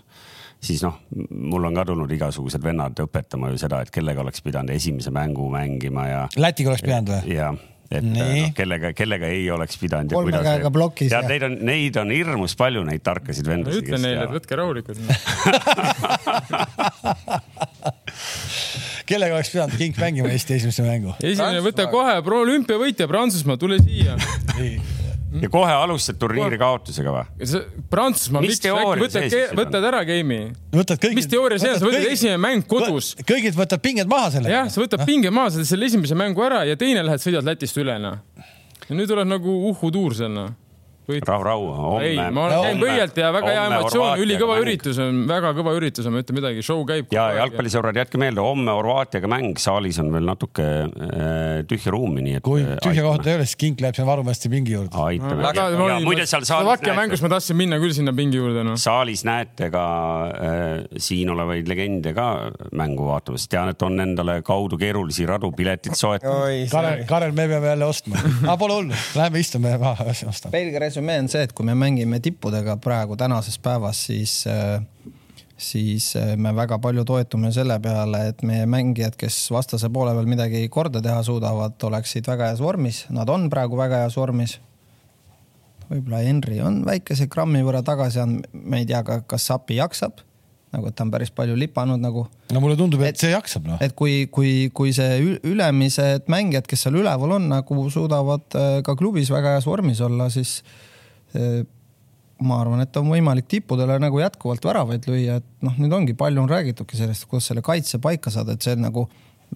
siis noh, mul on kadunud igasugused vennad õpetama ju seda, et kellega oleks pidanud esimese mängu mängima ja. Lätiga oleks pidanud või? jah et no, kellega, kellega ei oleks pidanud. kolme käega plokis. ja neid on, neid on hirmus palju, neid tarkasid vendasid. ütle neile, et võtke rahulikult kellega oleks pidanud King mängima Eesti esimese mängu? esimene, võta kohe, pro olümpiavõitja Prantsusmaa, tule siia ja kohe alustad turniiri kaotusega või? Prantsusmaa, miks võtad, võtad ära game'i? mis teooria see on, sa võtad esimene mäng kodus. kõigilt võtad pinged maha sellega. jah, sa võtad pinged maha, selle esimese mängu ära ja teine lähed, sõidad Lätist üle, noh. ja nüüd oled nagu uhhutuur seal, noh rahu, rahu. ei, ma käin põielt ja väga hea emotsioon, ülikõva üritus on, väga kõva üritus on, ma ei ütle midagi, show käib. ja jalgpallisõbrad, jätke meelde, homme Horvaatiaga mäng, saalis on veel natuke äh, tühja ruumi, nii et. kui äh, tühja kohta ei ole, siis kink läheb sinna varumeeste pingi juurde. aitame. muide seal saalis. Slovakkia mängus ma tahtsin minna küll sinna pingi juurde no.. saalis näete ka äh, siin olevaid legende ka mängu vaatamas, tean, et on endale kaudu keerulisi radu piletit soetanud. Karel, Karel, me peame jälle ostma aga pole hullu, lähme istume maha, ostame. Belgia resümee on see, et kui me mängime tippudega praegu tänases päevas, siis äh, siis äh, me väga palju toetume selle peale, et meie mängijad, kes vastase poole peal midagi korda teha suudavad, oleksid väga heas vormis. Nad on praegu väga heas vormis. võib-olla Henry on väikese grammi võrra tagasi andnud, me ei tea ka, kas Sapi jaksab nagu, et ta on päris palju lipanud nagu. no mulle tundub, et see jaksab noh. et kui, kui, kui see ülemised mängijad, kes seal üleval on, nagu suudavad äh, ka klubis väga heas vormis olla, siis ma arvan, et on võimalik tippudele nagu jätkuvalt väravaid lüüa, et noh, nüüd ongi palju on räägitudki sellest, kuidas selle kaitse paika saada, et see nagu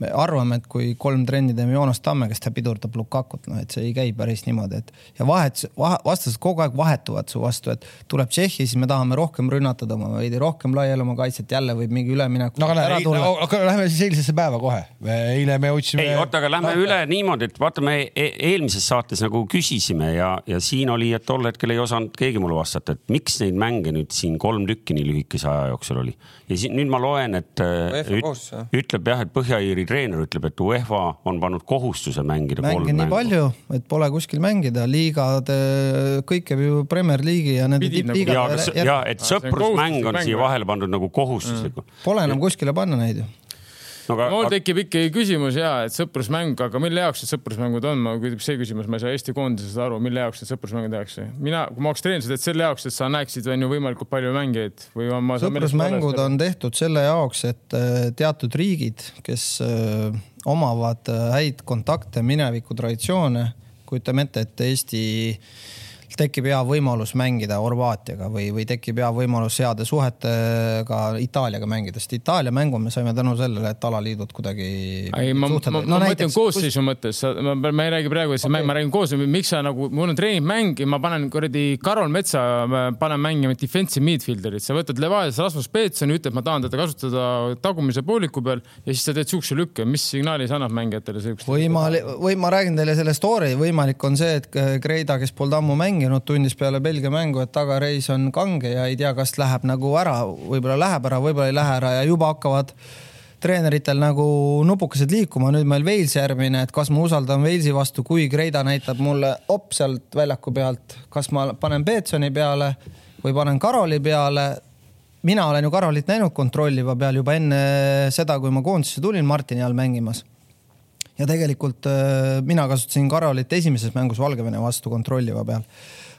me arvame, et kui kolm trenni teeme Joonas Tamme, kes ta pidurdab Lukakut, noh et see ei käi päris niimoodi, et ja vahet vahe,, vastased kogu aeg vahetuvad su vastu, et tuleb Tšehhi, siis me tahame rohkem rünnatada oma veidi rohkem laiali oma kaitset, jälle võib mingi üleminek. no aga, ei, no, aga lähme siis eilsesse päeva kohe. eile me otsime. ei oota, aga lähme ah. üle niimoodi, et vaata, me e eelmises saates nagu küsisime ja, ja siin oli, et tol hetkel ei osanud keegi mulle vastata, et miks neid mänge nüüd siin kolm tükki nii lühikese aja jooksul oli. ja siin nüüd ma loen, et üt, ütleb jah, et Põhja-Iiri Iiri treener ütleb, et UEFA on pannud kohustuse mängida Mänge kolm mängu. nii palju, et pole kuskil mängida, liigad, kõik käib ju Premier League'i ja nende tippliigad nagu,. ja, et sõprusmäng on siia vahele pandud nagu kohustuslikult mm.. Pole enam kuskile panna neid ju no, aga, mul tekib ikkagi küsimus ja, et sõprusmäng, aga mille jaoks need sõprusmängud on, ma küsib see küsimus, ma ei saa Eesti koondisest aru, mille jaoks need sõprusmänge tehakse. mina, kui ma oleks treener, siis selle jaoks, et sa näeksid on ju võimalikult palju mängijaid või on ma. sõprusmängud on tehtud selle jaoks, et äh, teatud riigid, kes äh, omavad äh, häid kontakte, mineviku traditsioone, kujutame ette, et Eesti tekib hea võimalus mängida Horvaatiaga või, või tekib hea võimalus heade suhetega Itaaliaga mängida, sest Itaalia mängu me saime tänu sellele, et alaliidud kuidagi. ei, ma, ma, no, ma mõtlen koosseisu kus... mõttes, ma, ma ei räägi praegu, et see okay. ma räägin koosseisu, miks sa nagu, mul on treeningmäng ja ma panen kuradi Karol Metsa, panen mängima defensive midfielder'it, sa võtad Levadias Rasmus Peetsoni, ütled, ma tahan teda kasutada tagumise pooliku peal ja siis sa teed siukse lükke, mis signaali sa annad mängijatele või ma, või ma räägin teile selle story, võimalik on see, et Kreida, kes polnud ammu mänginud, mänginud, tundis peale Belgia mängu, et tagareis on kange ja ei tea, kas läheb nagu ära, võib-olla läheb ära, võib-olla ei lähe ära ja juba hakkavad treeneritel nagu nupukesed liikuma, nüüd meil Walesi järgmine, et kas ma usaldan Walesi vastu, kui Kreida näitab mulle op sealt väljaku pealt, kas ma panen Peetsoni peale või panen Karoli peale. mina olen ju Karolit näinud kontrolliva peal juba enne seda, kui ma koondisesse tulin Martini all mängimas ja tegelikult äh, mina kasutasin Karolit esimeses mängus Valgevene vastu kontrolliva peal.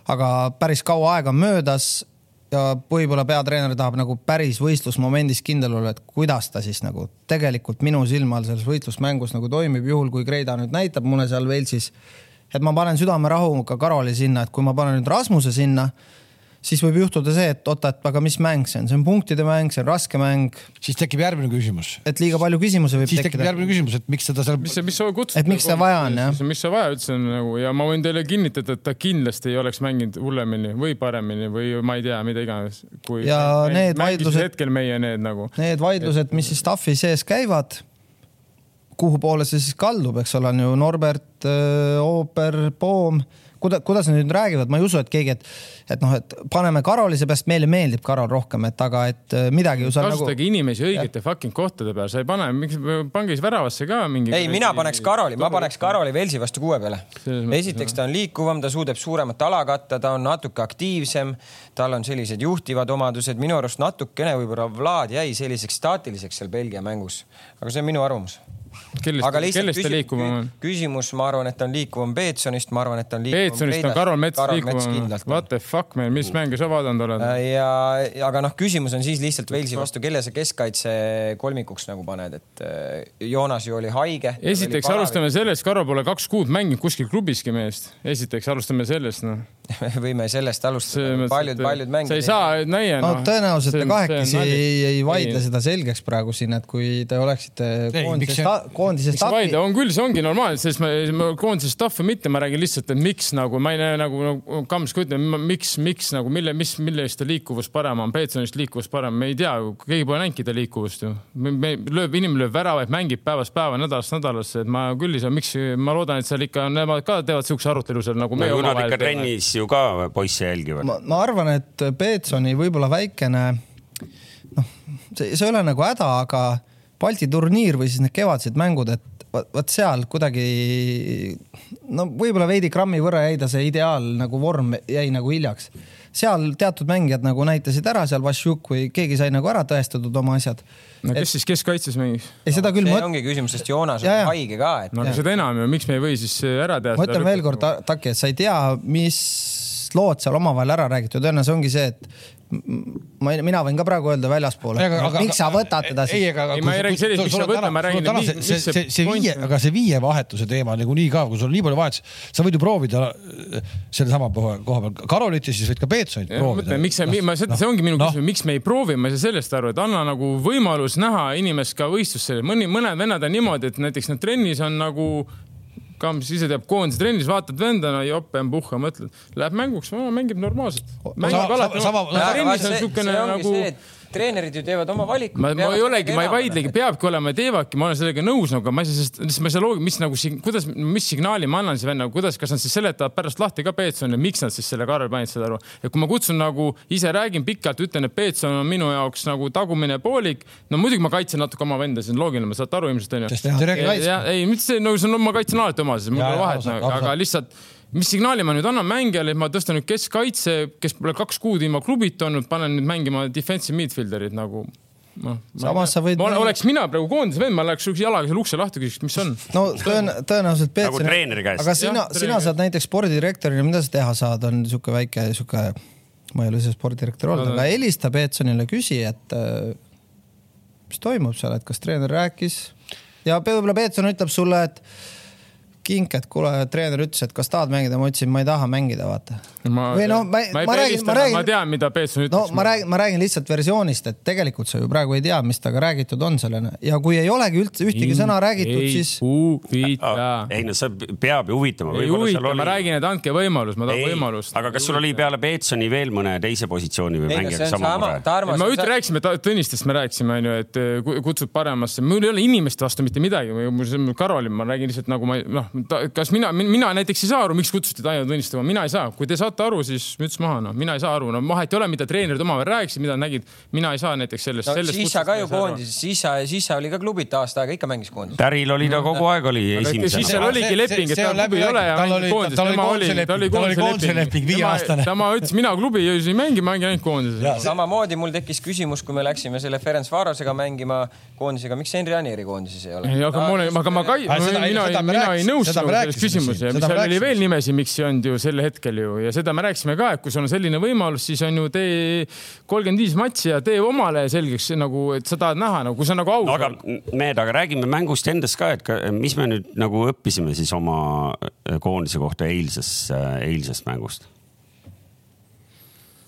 aga päris kaua aega on möödas ja võib-olla peatreener tahab nagu päris võistlusmomendis kindel olla, et kuidas ta siis nagu tegelikult minu silma all selles võistlusmängus nagu toimib, juhul kui Kreida nüüd näitab mulle seal Velsis, et ma panen südamerahuga Karoli sinna, et kui ma panen nüüd Rasmuse sinna siis võib juhtuda see, et oota, et aga mis mäng see on, see on punktide mäng, see on raske mäng. siis tekib järgmine küsimus. et liiga palju küsimusi võib siis tekkida. siis tekib järgmine küsimus, et miks seda seal. mis, mis sa kutsud. et miks seda vaja on jah. mis sa vaja üldse on nagu ja ma võin teile kinnitada, et ta kindlasti ei oleks mänginud hullemini või paremini või ma ei tea, mida iganes. ja mäng, need vaidlused. hetkel meie need nagu. Need vaidlused, mis siis TAF-i sees käivad kuhu poole see siis kaldub, eks ole, on ju Norbert, Ooper, Poom kuida-, kuidas nad nüüd räägivad, ma ei usu, et keegi, et, et noh, et paneme Karoli, seepärast meile meeldib Karol rohkem, et aga, et äh, midagi ju seal nagu. kasutage inimesi õigete fucking kohtade peal, sa ei pane, miks, pange siis väravasse ka mingi. ei, mina paneks Karoli, ma paneks Karoli Velsi vastu kuue peale. esiteks ta on liikuvam, ta suudab suuremat ala katta, ta on natuke aktiivsem, tal on sellised juhtivad omadused, minu arust natukene võib-olla Vlad jäi selliseks staatiliseks seal Belgia mängus, aga see on minu arvamus kellest, kellest ta liikuvam on? küsimus, ma arvan, et on liikuvam Peetsonist, ma arvan, et on liikuvam Peetsonist on Karol Mets liikuvam. What the fuck, man, mis mänge sa vaadanud oled? Äh, ja, aga noh, küsimus on siis lihtsalt Walesi vastu, kelle sa keskkaitse kolmikuks nagu paned, et äh, Joonas ju oli haige. esiteks alustame sellest, Karol pole kaks kuud mänginud kuskil klubiski meest. esiteks alustame sellest, noh võime sellest alustada. paljud, paljud mängijad. sa ei saa näia. no tõenäoliselt te kahekesi ei, ei vaidle ei. seda selgeks praegu siin, et kui te oleksite koondise, koondise staffi. on küll, see ongi normaalne, sest ma, ma koondise staffi mitte, ma räägin lihtsalt, et miks nagu ma ei näe nagu, nagu Kams ka ütleb, miks, miks nagu mille, mis, mille eest ta liikuvus parem on, Peetsonist liikuvus parem, me ei tea, keegi pole näinudki ta liikuvust ju. me lööb, inimene lööb väravaid, mängib päevast päeva, nädalast nädalasse, et ma küll ei saa, miks, ma loodan, et seal ikka nemad ka teevad siukse arutelu seal nagu me omavahel. trennis ju ka poisse jälgivad? ma arvan, et Peetsoni võib-olla väikene noh, see, see ei ole nagu häda, aga Balti turniir või siis need kevadised mängud, et vot seal kuidagi no võib-olla veidi grammi võrra jäi ta see ideaal nagu vorm jäi nagu hiljaks. Seal teatud mängijad nagu näitasid ära seal Vassiuk või keegi sai nagu ära tõestatud oma asjad. no kes et... siis keskkaitses mängis? ei, seda küll. see ongi küsimus, sest Joonas on haige ka et.... no aga seda enam ju, miks me ei või siis ära teha? ma ütlen veel kord, Taki, et sa ei tea, mis lood seal omavahel ära räägitud, õnneks ongi see, et ma, mina võin ka praegu öelda väljaspoole, miks sa võtad teda siis? ei, aga. ei, ma ei räägi sellest, miks sa võtad, ma räägin, mis see, see, see viie, aga see viie vahetuse teema niikuinii ka, kui sul on nii palju vahetusi, sa võid ju proovida äh, sellesama koha peal Karolit ja siis võid ka Peetsonit proovida. miks see, ma seda no,, see ongi minu no. küsimus, miks me ei proovi, ma ei saa sellest aru, et anna nagu võimalus näha inimest ka võistlusse, mõni, mõned vennad on niimoodi, et näiteks nad trennis on nagu Kams ise teab koondise trennis, vaatad venda, no jopp, puhha, mõtled, läheb mänguks, mängib normaalselt. mängib alati. trennis on niisugune nagu treenerid ju teevad oma valikud. ma, ma ei olegi, ma ei vaidlegi, peabki olema ja teevadki, ma olen sellega nõus, aga ma ei saa sellest, ma ei saa loogi-, mis nagu, kuidas, mis signaali ma annan siis venna, kuidas, kas nad siis seletavad pärast lahti ka Peetsonile, miks nad siis selle Karel panid seda aru. et kui ma kutsun nagu ise räägin pikalt, ütlen, et Peetson on minu jaoks nagu tagumine poolik, no muidugi ma kaitsen natuke oma venda, see on loogiline, ma saate aru ilmselt onju. ei, mitte see, no see on, ma kaitsen alati oma, mul pole vahet, aga lihtsalt mis signaali ma nüüd annan mängijale, et ma tõstan nüüd keskkaitse, kes pole kaks kuud ilma klubita olnud, panen nüüd mängima defensive midfielder'id nagu noh. samas sa võid. oleks mina praegu koondise vend, ma läheks jalaga selle ukse lahti, küsiks, mis on. no tõen-, tõenäoliselt Peeter. nagu treeneri käest. aga sina, sina saad näiteks spordidirektorina, mida sa teha saad, on niisugune väike sihuke, ma ei ole ise spordidirektor olnud no,, aga helista Peetsonile, küsi, et äh, mis toimub seal, et kas treener rääkis ja võib-olla Peetson ütleb sulle, et kink, et kuule, treener ütles, et kas tahad mängida, ma ütlesin, ma ei taha mängida, vaata. või noh, ma, ma, ma räägin, ma räägin. ma tean, mida Peetson ütles. no ma räägin, ma räägin lihtsalt versioonist, et tegelikult sa ju praegu ei tea, mis temaga räägitud on sellena ja kui ei olegi üldse ühtegi sõna räägitud, siis. huvita. ei no see peab ju huvitama. ei huvita, ma räägin, et andke võimalus, ma tahan võimalust. aga kas sul oli peale Peetsoni veel mõne teise positsiooni või mängija sama mure? ma ütlen, rääkisime Tõnistest, me rääkisime, onju, et eh, kutsub paremasse, mul ei ole inimeste vastu mitte midagi, Karolin, ma räägin lihtsalt nagu ma noh, kas mina, mina näiteks ei saa aru, miks kutsuti Taino tunnistama, mina ei saa, kui te saate aru, siis müts maha, noh, mina ei saa aru, no vahet ei ole, mida treenerid omavahel rääkisid, mida nägid, mina ei saa näiteks sellest no,. Sissa ka ju koondises, Sissa, Sissa oli ka klubita aasta aega, ikka mängis koondises. Täril oli ta kogu aeg oli esimesena. Sissal oligi leping, et tal klubi ei ole ja mängib koondises, tema oli, ta oli koondise leping viieaastane. tema ütles, mina klubi ei mängi, mängin ainult koondises. samamoodi mul tekkis küsimus, kui me läksime selle Ferenc Varosega mängima koondisega, miks Henri Anieri koondises ei ole? ei, aga ma olen, aga ma mina, mina ei nõustu selles küsimus ja seal oli veel nimesid, miks ei olnud ju sel hetkel ju ja seda me rääkisime ka, et kui sul on selline võimalus, siis on ju tee kolmkümmend viis matši ja tee omale selgeks nagu, et sa tahad näha nagu, kui sa nagu aus no,. aga mehed, aga räägime mängust endast ka, et ka, mis me nüüd nagu õppisime siis oma koondise kohta eilses, eilsest mängust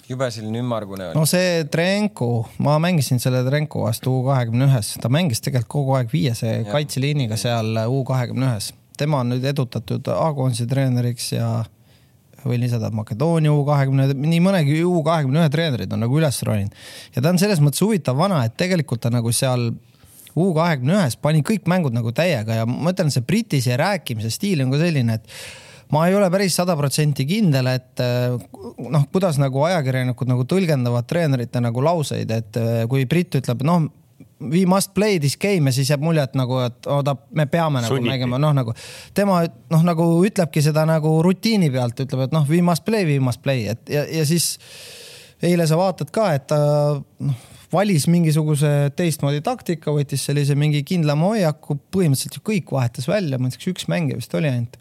jube selline ümmargune oli. no see Trenko, ma mängisin selle Trenko vastu U kahekümne ühes, ta mängis tegelikult kogu aeg viiese kaitseliiniga seal U kahekümne ühes. Tema on nüüd edutatud A-koondise treeneriks ja võin lisada Makedoonia U kahekümne, nii mõnegi U kahekümne ühe treenerid on nagu üles roninud. Ja ta on selles mõttes huvitav vana, et tegelikult ta nagu seal U kahekümne ühes pani kõik mängud nagu täiega ja ma ütlen, see Briti see rääkimise stiil on ka selline, et ma ei ole päris sada protsenti kindel, et eh, noh, kuidas nagu ajakirjanikud nagu tõlgendavad treenerite nagu lauseid, et eh, kui britt ütleb, noh, we must play this game ja siis jääb mulje, et nagu, et oota, me peame nagu Sunniti. mängima, noh nagu tema noh, nagu ütlebki seda nagu rutiini pealt, ütleb, et noh, we must play, we must play, et ja, ja siis eile sa vaatad ka, et ta noh, valis mingisuguse teistmoodi taktika, võttis sellise mingi kindlama hoiaku, põhimõtteliselt ju kõik vahetas välja, ma ütleks üks mängija vist oli ainult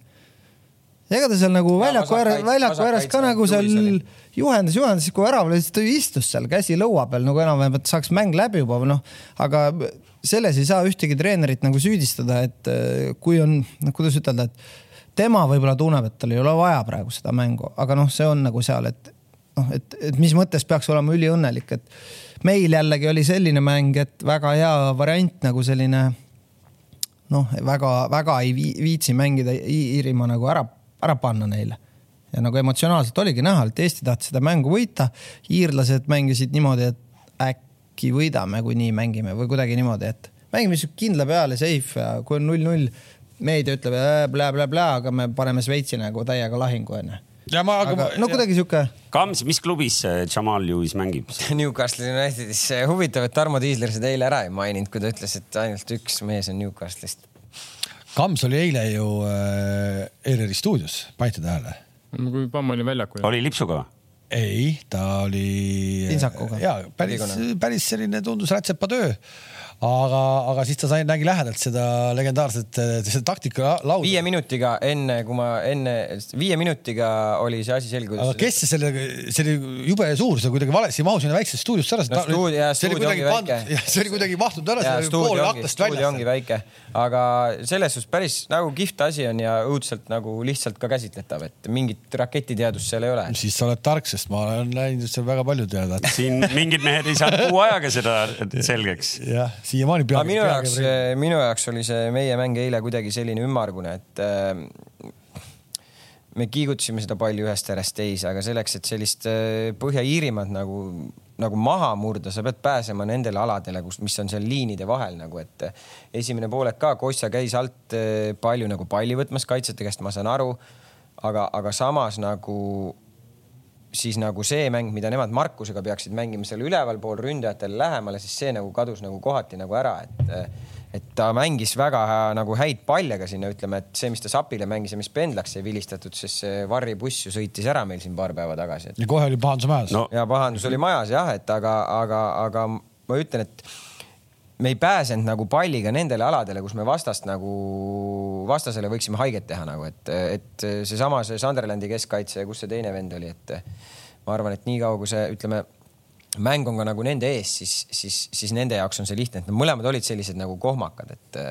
ega ta seal nagu väljaku ääres, väljaku ääres ka nagu seal juhendas, juhendas, siis kui värav oli, siis ta istus seal käsi lõua peal nagu enam-vähem, et saaks mäng läbi juba noh, aga selles ei saa ühtegi treenerit nagu süüdistada, et äh, kui on, noh, kuidas ütelda, et tema võib-olla tunneb, et tal ei ole vaja praegu seda mängu, aga noh, see on nagu seal, et noh, et, et mis mõttes peaks olema üliõnnelik, et meil jällegi oli selline mäng, et väga hea variant nagu selline noh, väga-väga ei viitsi mängida Iirimaa nagu ära ära panna neile. ja nagu emotsionaalselt oligi näha, et Eesti tahtis seda mängu võita, iirlased mängisid niimoodi, et äkki võidame, kui nii mängime või kuidagi niimoodi, et mängime sihuke kindla peale, safe ja kui on null-null, meedia ütleb blä-blä-blä, aga me paneme Šveitsi nagu täiega lahingu onju ja ma, aga, aga no kuidagi sihuke. Kams, mis klubis Jamal Lewis mängib? Newcastle Unitedis, huvitav, et Tarmo Tiisler seda eile ära ei maininud, kui ta ütles, et ainult üks mees on Newcastle'ist Kams oli eile ju äh, ERR-i stuudios, panite tähele? kui Pamm oli väljakul. oli lipsuga? ei, ta oli. pintsakuga. ja päris, päris selline tundus rätsepa töö aga, aga siis ta sai, nägi lähedalt seda legendaarset, seda taktikalauda. viie minutiga enne, kui ma enne, viie minutiga oli see asi selge. aga kes see selle, see oli jube suur, see kuidagi valesti mahus sinna väiksesse stuudiosse ära no,. Stuudi, see oli kuidagi pandud, see oli kuidagi mahtunud ära, see oli pool aknast väljas. stuudio ongi väike, aga selles suhtes päris nagu kihvt asi on ja õudselt nagu lihtsalt ka käsitletav, et mingit raketiteadust seal ei ole. siis sa oled tark, sest ma olen näinud seal väga palju teada. siin mingid mehed ei saanud kuu ajaga seda selgeks. jah siiamaani peaaegu. minu jaoks, minu jaoks oli see meie mäng eile kuidagi selline ümmargune, et äh, me kiigutasime seda palli ühest äärest teise, aga selleks, et sellist äh, Põhja-Iirimaad nagu, nagu maha murda, sa pead pääsema nendele aladele, kus, mis on seal liinide vahel nagu, et äh, esimene poolek ka, Kossa käis alt palju nagu palli võtmas kaitsjate käest, ma saan aru. aga, aga samas nagu siis nagu see mäng, mida nemad Markusega peaksid mängima seal ülevalpool ründajatele lähemale, siis see nagu kadus nagu kohati nagu ära, et et ta mängis väga nagu häid palle ka sinna, ütleme, et see, mis ta Sapile mängis ja mis Pendlaks sai vilistatud, siis see Varri buss ju sõitis ära meil siin paar päeva tagasi et.... ja kohe oli pahandus majas. No.. ja pahandus oli majas jah, et aga, aga, aga ma ütlen, et me ei pääsenud nagu palliga nendele aladele, kus me vastast nagu, vastasele võiksime haiget teha nagu, et, et seesama see Sunderlandi keskkaitse, kus see teine vend oli, et ma arvan, et niikaua kui see, ütleme, mäng on ka nagu nende ees, siis, siis, siis nende jaoks on see lihtne, et nad mõlemad olid sellised nagu kohmakad, et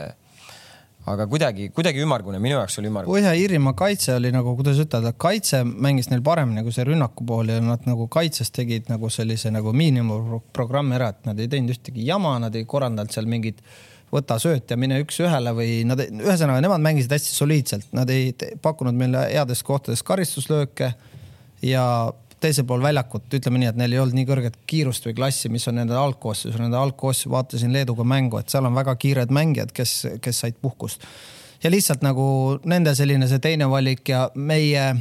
aga kuidagi, kuidagi ümmargune, minu jaoks oli ümmargune. Põhja-Iirimaa kaitse oli nagu, kuidas ütelda, kaitse mängis neil paremini kui see rünnaku pool ja nad nagu kaitses tegid nagu sellise nagu miinimumprogrammi ära, et nad ei teinud ühtegi jama, nad ei korraldanud seal mingit võta sööt ja mine üks-ühele või nad, ühesõnaga nemad mängisid hästi soliidselt, nad ei pakkunud meile heades kohtades karistuslööke ja teisel pool väljakut, ütleme nii, et neil ei olnud nii kõrget kiirust või klassi, mis on nende algkoosseisus, nende algkoosseisu vaatasin Leeduga mängu, et seal on väga kiired mängijad, kes, kes said puhkust. ja lihtsalt nagu nende selline see teine valik ja meie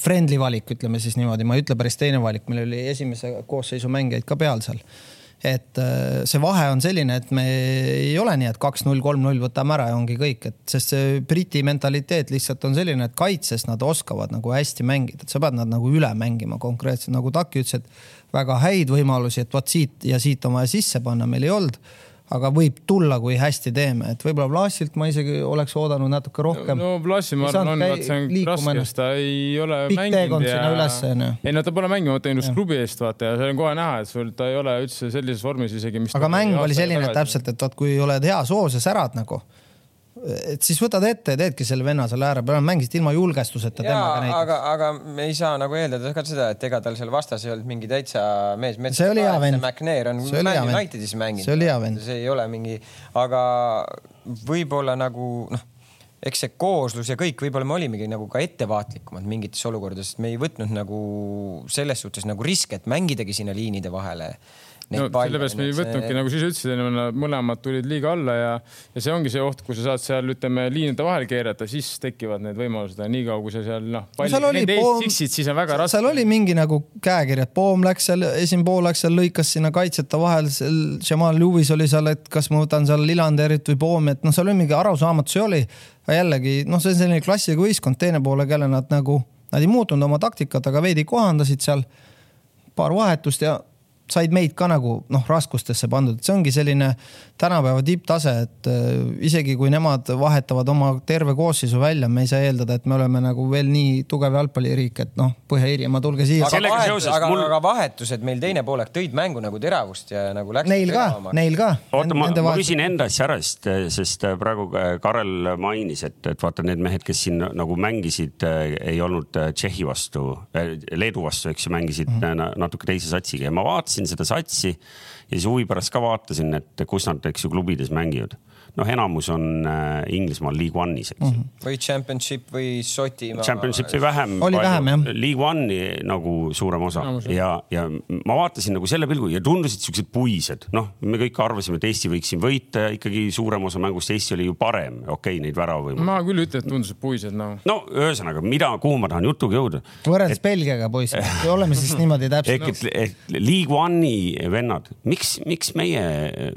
friendly valik, ütleme siis niimoodi, ma ei ütle päris teine valik, meil oli esimese koosseisu mängijaid ka peal seal et äh, see vahe on selline, et me ei ole nii, et kaks-null, kolm-null võtame ära ja ongi kõik, et sest see Briti mentaliteet lihtsalt on selline, et kaitses nad oskavad nagu hästi mängida, et sa pead nad nagu üle mängima konkreetselt, nagu Taki ütles, et väga häid võimalusi, et vot siit ja siit on vaja sisse panna, meil ei olnud. Aga võib tulla, kui hästi teeme, et võib-olla Vlasilt ma isegi oleks oodanud natuke rohkem. no Vlasi ma arvan, on, et see on raske, sest ta ei ole Pikk mänginud ja. Ei no ta pole mänginud, ta teenus klubi eest vaata ja see on kohe näha, et sul ta ei ole üldse sellises vormis isegi. aga mäng oli selline täpselt, et vot kui oled heas hoos ja särad nagu et siis võtad ette ja teedki selle venna seal ääre peal, mängisid ilma julgestuseta temaga näiteks. aga, aga me ei saa nagu eeldada ka seda, et ega tal seal vastas ei olnud mingi täitsa mees. see oli hea vend. McNair on Man Unitedis mänginud. see oli hea vend. see ei ole mingi, aga võib-olla nagu noh, eks see kooslus ja kõik, võib-olla me olimegi nagu ka ettevaatlikumad mingites olukordades, me ei võtnud nagu selles suhtes nagu riske, et mängidagi sinna liinide vahele no sellepärast me ei võtnudki see..., nagu sa ise ütlesid, mõlemad tulid liiga alla ja, ja see ongi see oht, kui sa saad seal, ütleme, liinide vahele keerata, siis tekivad need võimalused ja niikaua, kui sa seal noh, palli tiksid, siis on väga raske. seal oli mingi nagu käekiri, et Poom läks seal, esimene pool läks seal, lõikas sinna kaitsjate vahel, Jamal Lewis oli seal, et kas ma võtan seal Lillanderit või Poomi, et noh, seal oli mingi arusaamatusi oli. aga jällegi noh, see on selline klassiga võistkond, teine poole, kelle nad nagu, nad ei muutnud oma taktikat, aga veidi kohandasid seal paar vahetust ja said meid ka nagu noh, raskustesse pandud, et see ongi selline tänapäeva tipptase, et äh, isegi kui nemad vahetavad oma terve koosseisu välja, me ei saa eeldada, et me oleme nagu veel nii tugev jalgpalliriik, et noh, Põhja-Iirimaa, tulge siia. aga, vahet, aga, mul... aga vahetused meil teine poolek tõid mängu nagu teravust ja nagu läks. Neil ka, neil ka. oota, ma, ma küsin enda asja ära, sest, sest äh, praegu äh, Karel mainis, et, et vaata need mehed, kes siin nagu mängisid, ei olnud Tšehhi vastu, Leedu vastu, eks ju, mängisid mm -hmm. natuke teise satsiga ja ma vaatasin vaatasin seda satsi ja siis huvi pärast ka vaatasin, et kus nad, eks ju, klubides mängivad noh, enamus on äh, Inglismaal League One'is, eks mm. -hmm. või Championship või Šotimaa. Championshipi vähem. oli palju, vähem jah. League One'i nagu suurem osa Enamus, ja, ja ma vaatasin nagu selle pilgu ja tundusid siuksed puised, noh, me kõik arvasime, et Eesti võiks siin võita ja ikkagi suurem osa mängust Eesti oli ju parem, okei okay,, neid väravavõimalusi. ma küll ütlen, et tundusid puised, noh. no ühesõnaga, mida, kuhu ma tahan jutuga jõuda. võrreldes Belgiaga, poiss, oleme siis niimoodi täpselt. ehk et League One'i vennad, miks, miks meie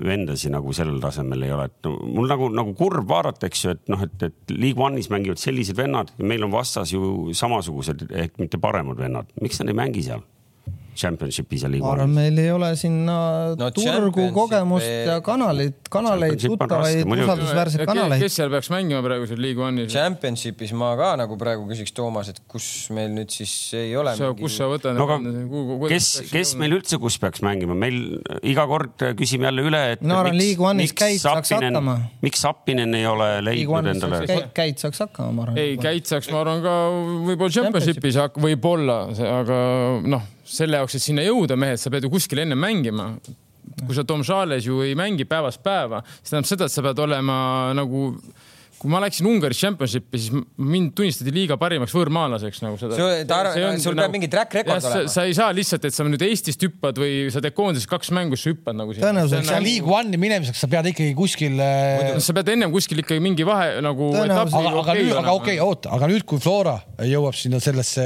vendasi nagu sellel tasemel ei ole, et no, mul nagu, nagu kurb vaadata, eks ju, et noh, et, et League One'is mängivad sellised vennad ja meil on vastas ju samasugused ehk mitte paremad vennad, miks nad ei mängi seal? Championshipis ja liiga. ma arvan, meil ei ole sinna no, turgu, kogemust ja kanaleid, kanaleid, tuttavaid, usaldusväärseid kanaleid. kes seal peaks mängima praegu seal League One'is? Championshipis ma ka nagu praegu küsiks Toomas, et kus meil nüüd siis ei ole. kus sa võtad no,? kes, kes meil üldse, kus peaks mängima, meil iga kord küsime jälle üle, et. no arvan, League One'is Käit saaks hakkama. miks Sapinen ei ole leidnud endale? Käit saaks hakkama, ma arvan. ei, Käit saaks, ma arvan, ka võib-olla Championshipis, võib-olla, aga noh selle jaoks, et sinna jõuda, mehed, sa pead ju kuskil enne mängima. Kui sa Tom Charles ju ei mängi päevast päeva, see tähendab seda, et sa pead olema nagu kui ma läksin Ungaris Championshipi, siis mind tunnistati liiga parimaks võõrmaalaseks nagu seda. sul peab nagu, mingi track record olema. sa ei saa lihtsalt, et sa nüüd Eestist hüppad või sa teed koondises kaks mängu, siis sa hüppad nagu. tõenäoliselt seal League One'i minemiseks sa pead ikkagi kuskil. Äh, sa pead ennem kuskil ikkagi mingi vahe nagu. aga, aga nüüd, aga okei oota, aga nüüd, kui Flora jõuab sinna sellesse,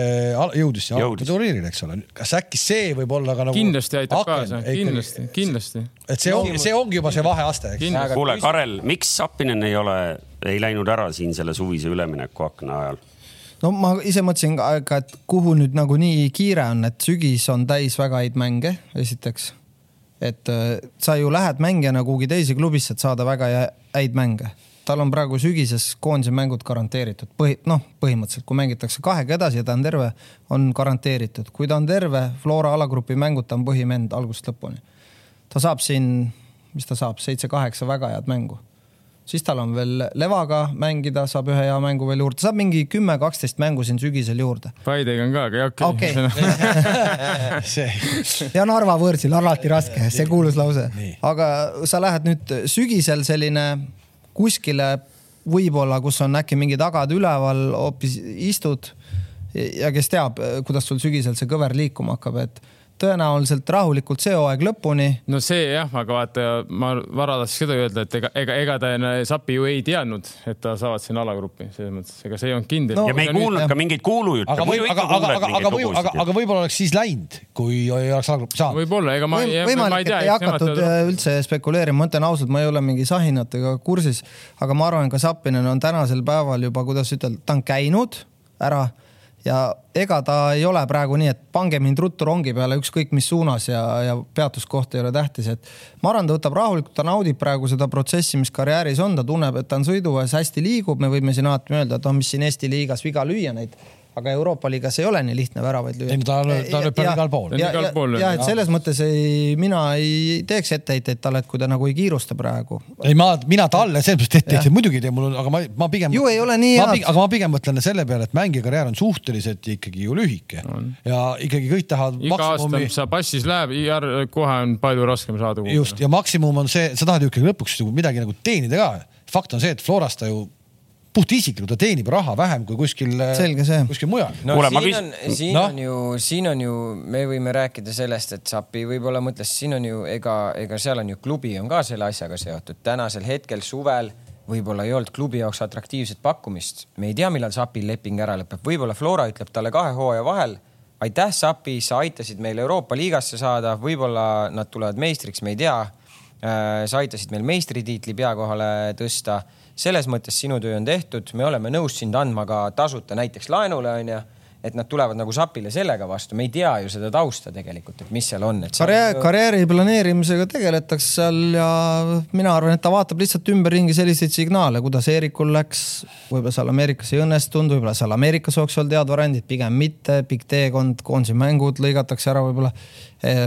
jõudis sinna turniirile, eks ole, kas äkki see võib olla ka nagu. kindlasti aitab kaasa, kindlasti, kindlasti. et see ongi, see ongi juba see vaheaste, eks. kuule, Karel, miks Sapinen ei ole ei läinud ära siin selle suvise üleminekuakna ajal? no ma ise mõtlesin ka, et kuhu nüüd nagu nii kiire on, et sügis on täis väga häid mänge, esiteks. et äh, sa ju lähed mängijana kuhugi teise klubisse, et saada väga häid mänge. tal on praegu sügises koondise mängud garanteeritud, põhi, noh, põhimõtteliselt, kui mängitakse kahega edasi ja ta on terve, on garanteeritud. kui ta on terve, Flora alagrupi mängud, ta on põhimend algusest lõpuni. ta saab siin, mis ta saab, seitse-kaheksa väga head mängu siis tal on veel Levaga mängida, saab ühe hea mängu veel juurde, saab mingi kümme-kaksteist mängu siin sügisel juurde. Paidega on ka, aga okei okay. ja Narva võõrsil alati raske, see kuulus lause. aga sa lähed nüüd sügisel selline kuskile võib-olla, kus on äkki mingi tagad üleval, hoopis istud ja kes teab, kuidas sul sügisel see kõver liikuma hakkab, et tõenäoliselt rahulikult see hooaeg lõpuni. no see jah, aga vaata, ma Vara tahtis seda öelda, et ega, ega, ega ta Sapi ju ei teadnud, et ta saavad sinna alagruppi, selles mõttes, ega see ei olnud kindel no,. ja me ei kuulnud nüüd, ka mingeid kuulujutte. aga võib, aga, aga, aga, aga võib, aga, aga võib-olla oleks siis läinud, kui ei oleks alagruppi saanud. võib-olla, ega ma, Või, võimalik, ma ei tea. ei hakatud teada... Äh, üldse spekuleerima, ma ütlen ausalt, ma ei ole mingi sahinatega kursis, aga ma arvan, ka Sapinen on tänasel päeval juba, kuidas ütelda, ta on käinud ära ja ega ta ei ole praegu nii, et pange mind ruttu rongi peale ükskõik mis suunas ja, ja peatuskoht ei ole tähtis, et ma arvan, ta võtab rahulikult, ta naudib praegu seda protsessi, mis karjääris on, ta tunneb, et ta on sõiduväes hästi liigub, me võime siin alati öelda, et oh, mis siin Eesti liigas viga lüüa neid aga Euroopa liigas ei ole nii lihtne väravaid lüüa. ei, ta, ta lööb igal pool. ja, ja, ja, ja et selles mõttes ei, mina ei teeks etteheiteid talle, et kui ta nagu ei kiirusta praegu. ei, ma, mina talle selles mõttes etteheiteid muidugi ei tee, mul on, aga ma, ma pigem. ju ei ole nii head. aga ma pigem mõtlen selle peale, et mängija karjäär on suhteliselt ikkagi ju lühike on. ja ikkagi kõik tahavad. iga maksimumi... aasta sa passis läheb, kohe on palju raskem saada. just ja maksimum on see, sa tahad ju ikkagi lõpuks midagi nagu teenida ka. fakt on see, et Florast ta ju puhtisiklikult, ta teenib raha vähem kui kuskil, kuskil mujal. no siin on, siin no? on ju, siin on ju, me võime rääkida sellest, et Sapi võib-olla mõtles, siin on ju, ega, ega seal on ju klubi on ka selle asjaga seotud. tänasel hetkel suvel võib-olla ei olnud klubi jaoks atraktiivset pakkumist. me ei tea, millal Sapil leping ära lõpeb, võib-olla Flora ütleb talle kahe hooaja vahel. aitäh, Sapi, sa aitasid meil Euroopa liigasse saada, võib-olla nad tulevad meistriks, me ei tea. Äh, sa aitasid meil meistritiitli pea kohale tõsta selles mõttes sinu töö on tehtud, me oleme nõus sind andma ka tasuta näiteks laenule onju et nad tulevad nagu sapile sellega vastu, me ei tea ju seda tausta tegelikult, et mis seal on, et. karjäär, karjääri planeerimisega tegeletakse seal ja mina arvan, et ta vaatab lihtsalt ümberringi selliseid signaale, kuidas Eerikul läks. võib-olla seal Ameerikas ei õnnestunud, võib-olla seal Ameerikas oleks olnud head variandid, pigem mitte, pikk teekond, koondise mängud lõigatakse ära võib-olla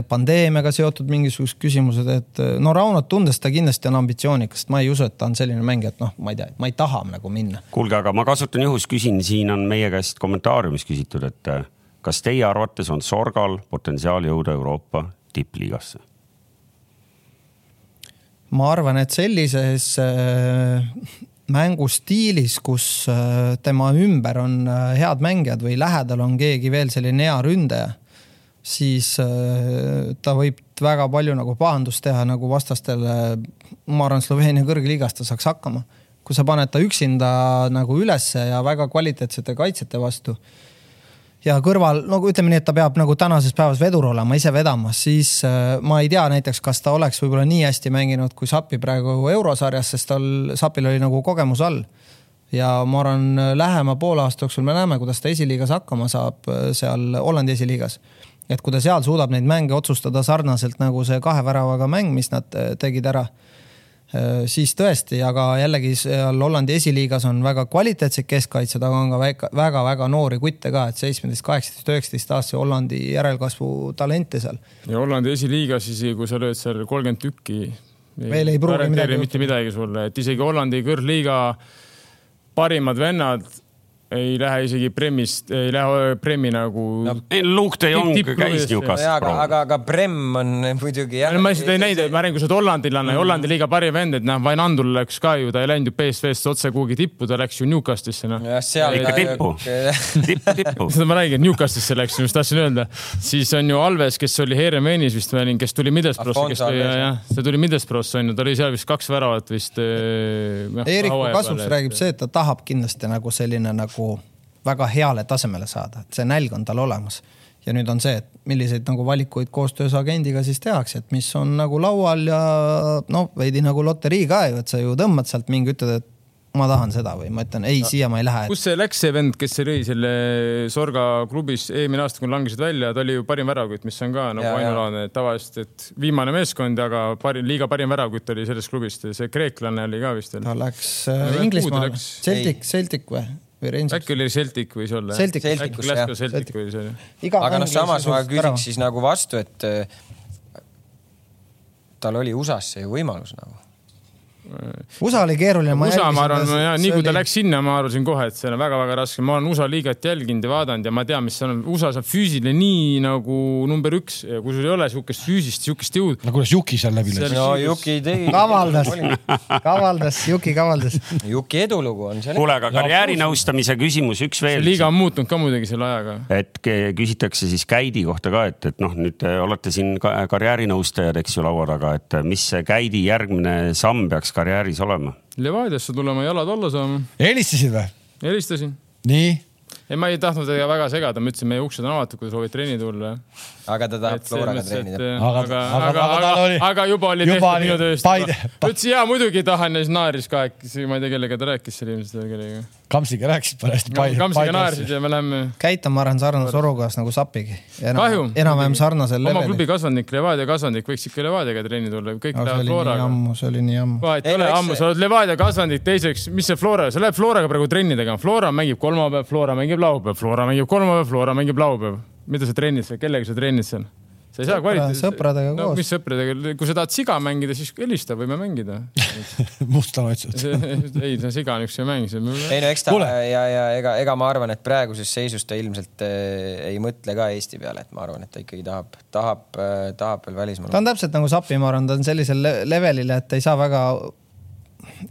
pandeemiaga seotud mingisugused küsimused, et eh, no Raunot tundes ta kindlasti on ambitsioonikas, ma ei usu, et ta on selline mängija, et noh, ma ei tea, ma ei taha nagu minna. kuulge, aga ma kasutan juhust, küsin, siin on meie käest kommentaariumis küsitud, et eh, kas teie arvates on Sorgal potentsiaali jõuda Euroopa tippliigasse? ma arvan, et sellises mängustiilis, kus tema ümber on head mängijad või lähedal on keegi veel selline hea ründaja siis äh, ta võib väga palju nagu pahandust teha nagu vastastele. ma arvan, Sloveenia kõrgliigas ta saaks hakkama, kui sa paned ta üksinda nagu ülesse ja väga kvaliteetsete kaitsjate vastu. ja kõrval, no ütleme nii, et ta peab nagu tänases päevas vedur olema, ise vedamas, siis äh, ma ei tea näiteks, kas ta oleks võib-olla nii hästi mänginud kui Sapi praegu eurosarjas, sest tal, Sapil oli nagu kogemus all ja ma arvan, lähema poole aasta jooksul me näeme, kuidas ta esiliigas hakkama saab äh, seal Hollandi esiliigas et kui ta seal suudab neid mänge otsustada sarnaselt nagu see kahe väravaga mäng, mis nad äh, tegid ära, äh, siis tõesti, aga jällegi seal Hollandi esiliigas on väga kvaliteetsed keskkaitsjad, aga on ka väga-väga noori kutte ka, et seitsmeteist, kaheksateist, üheksateist aastase Hollandi järelkasvu talente seal. ja Hollandi esiliigas isegi, kui sa lööd seal kolmkümmend tükki. veel ei pruugi midagi. mitte midagi sulle, et isegi Hollandi kõrgliiga parimad vennad ei lähe isegi Premist, ei lähe Premi nagu no,. Luke de Jong käis Newcastle. aga, aga, aga Prem on muidugi jah. ma lihtsalt ei näidanud, ma räägin, kui sa oled hollandilane mm., Hollandi liiga parim vend, et noh, Vainandul läks ka ju, ta ei läinud ju BSV-st otse kuhugi tippu, ta läks ju Newcastle'isse noh. ikka tippu, tippu, tippu. seda ma räägin, Newcastle'isse läks, just tahtsin öelda. siis on ju Alves, kes oli Heerenveenis vist või kes tuli Middlesbrough'sse, kes tuli, jah, see tuli Middlesbrough'sse on ju, ta oli seal vist kaks väravat vist. Eh, Eeriku kasuks räägib see, et ta tahab kindlasti nagu selline nagu nagu väga heale tasemele saada, et see nälg on tal olemas. ja nüüd on see, et milliseid nagu valikuid koostöös agendiga siis tehakse, et mis on nagu laual ja noh, veidi nagu loterii ka ju, et sa ju tõmbad sealt mingi, ütled, et ma tahan seda või ma ütlen ei no,, siia ma ei lähe. kus see läks, see vend, kes lõi selle Sorga klubis eelmine aasta, kui langesid välja, ta oli ju parim väravkütt, mis on ka nagu ainulaadne tavaliselt, et viimane meeskond, aga parim, liiga parim väravkütt oli sellest klubist, see kreeklane oli ka vist ta läks äh, Inglismaale, Celtic, Celtic või? Või Rangers. äkki oli Celtic võis olla? Celtic. Celtic, Celtic, Celtic võis olla. aga noh, samas ma küsiks siis nagu vastu, et äh, tal oli USA-sse ju võimalus nagu USA oli keeruline. USA, ma arvan, nii kui ta oli... läks sinna, ma arvasin kohe, et see on väga-väga raske. ma olen USA liigat jälginud ja vaadanud ja ma tean, mis seal on. USA-s on füüsiline nii nagu number üks ja kui sul ei ole sihukest füüsist, sihukest jõudu. no kuidas Juki seal läbi läks? no Juki tegi. kavaldas, kavaldas, Juki kavaldas. Juki edulugu on see. kuule, aga karjäärinõustamise küsimus, üks veel. liiga on muutunud ka muidugi selle ajaga. et küsitakse siis käidi kohta ka, et, et noh, nüüd olete siin karjäärinõustajad, eks ju, laua taga, et mis see käidi järgmine samm peaks karjääris olema? Levadiasse tulema, jalad alla saama. helistasid või? helistasin. nii? ei, ma ei tahtnud temaga väga segada, ma ütlesin, meie uksed on avatud, kui soovid trenni tulla. aga ta tahab Floraga treenida. aga, aga, aga, aga, aga, aga juba oli juba tehtud minu tööst. ta ütles jaa, muidugi tahan ja siis naeris kahekesi, ma ei tea, kellega ta rääkis seal ilmselt veel kellegagi. Kamsiga rääkisid parajasti no,. Kamsiga naersid ja me läheme. käitan, ma arvan, sarnase olukorras nagu Sapigi. kahju. enam-vähem sarnasel levelil. oma klubi kasvandik, Levadia kasvandik, võiks ikka Levadiaga trenni tulla, kõik lähevad Floraga. see oli nii ammu. vahet ei ole, ammu, sa oled Levadia kasvandik, teiseks, mis see Flora, sa lähed Floraga praegu trenni tegema, Flora mängib kolmapäev, Flora mängib laupäev, Flora mängib kolmapäev, Flora mängib laupäev. mida sa trennid seal, kellega sa trennid seal? Sa ei saa kvaliteeti. sõpradega no, koos. mis sõpradega, kui sa tahad siga mängida, siis helista, võime mängida Mustana otsud ei, see siga on üks mäng. ei no eks ta Kule. ja, ja ega, ega ma arvan, et praeguses seisus ta ilmselt äh, ei mõtle ka Eesti peale, et ma arvan, et ta ikkagi tahab, tahab äh,, tahab veel välismaal. ta on täpselt nagu Sapi, ma arvan, ta on sellisel levelil, et ta ei saa väga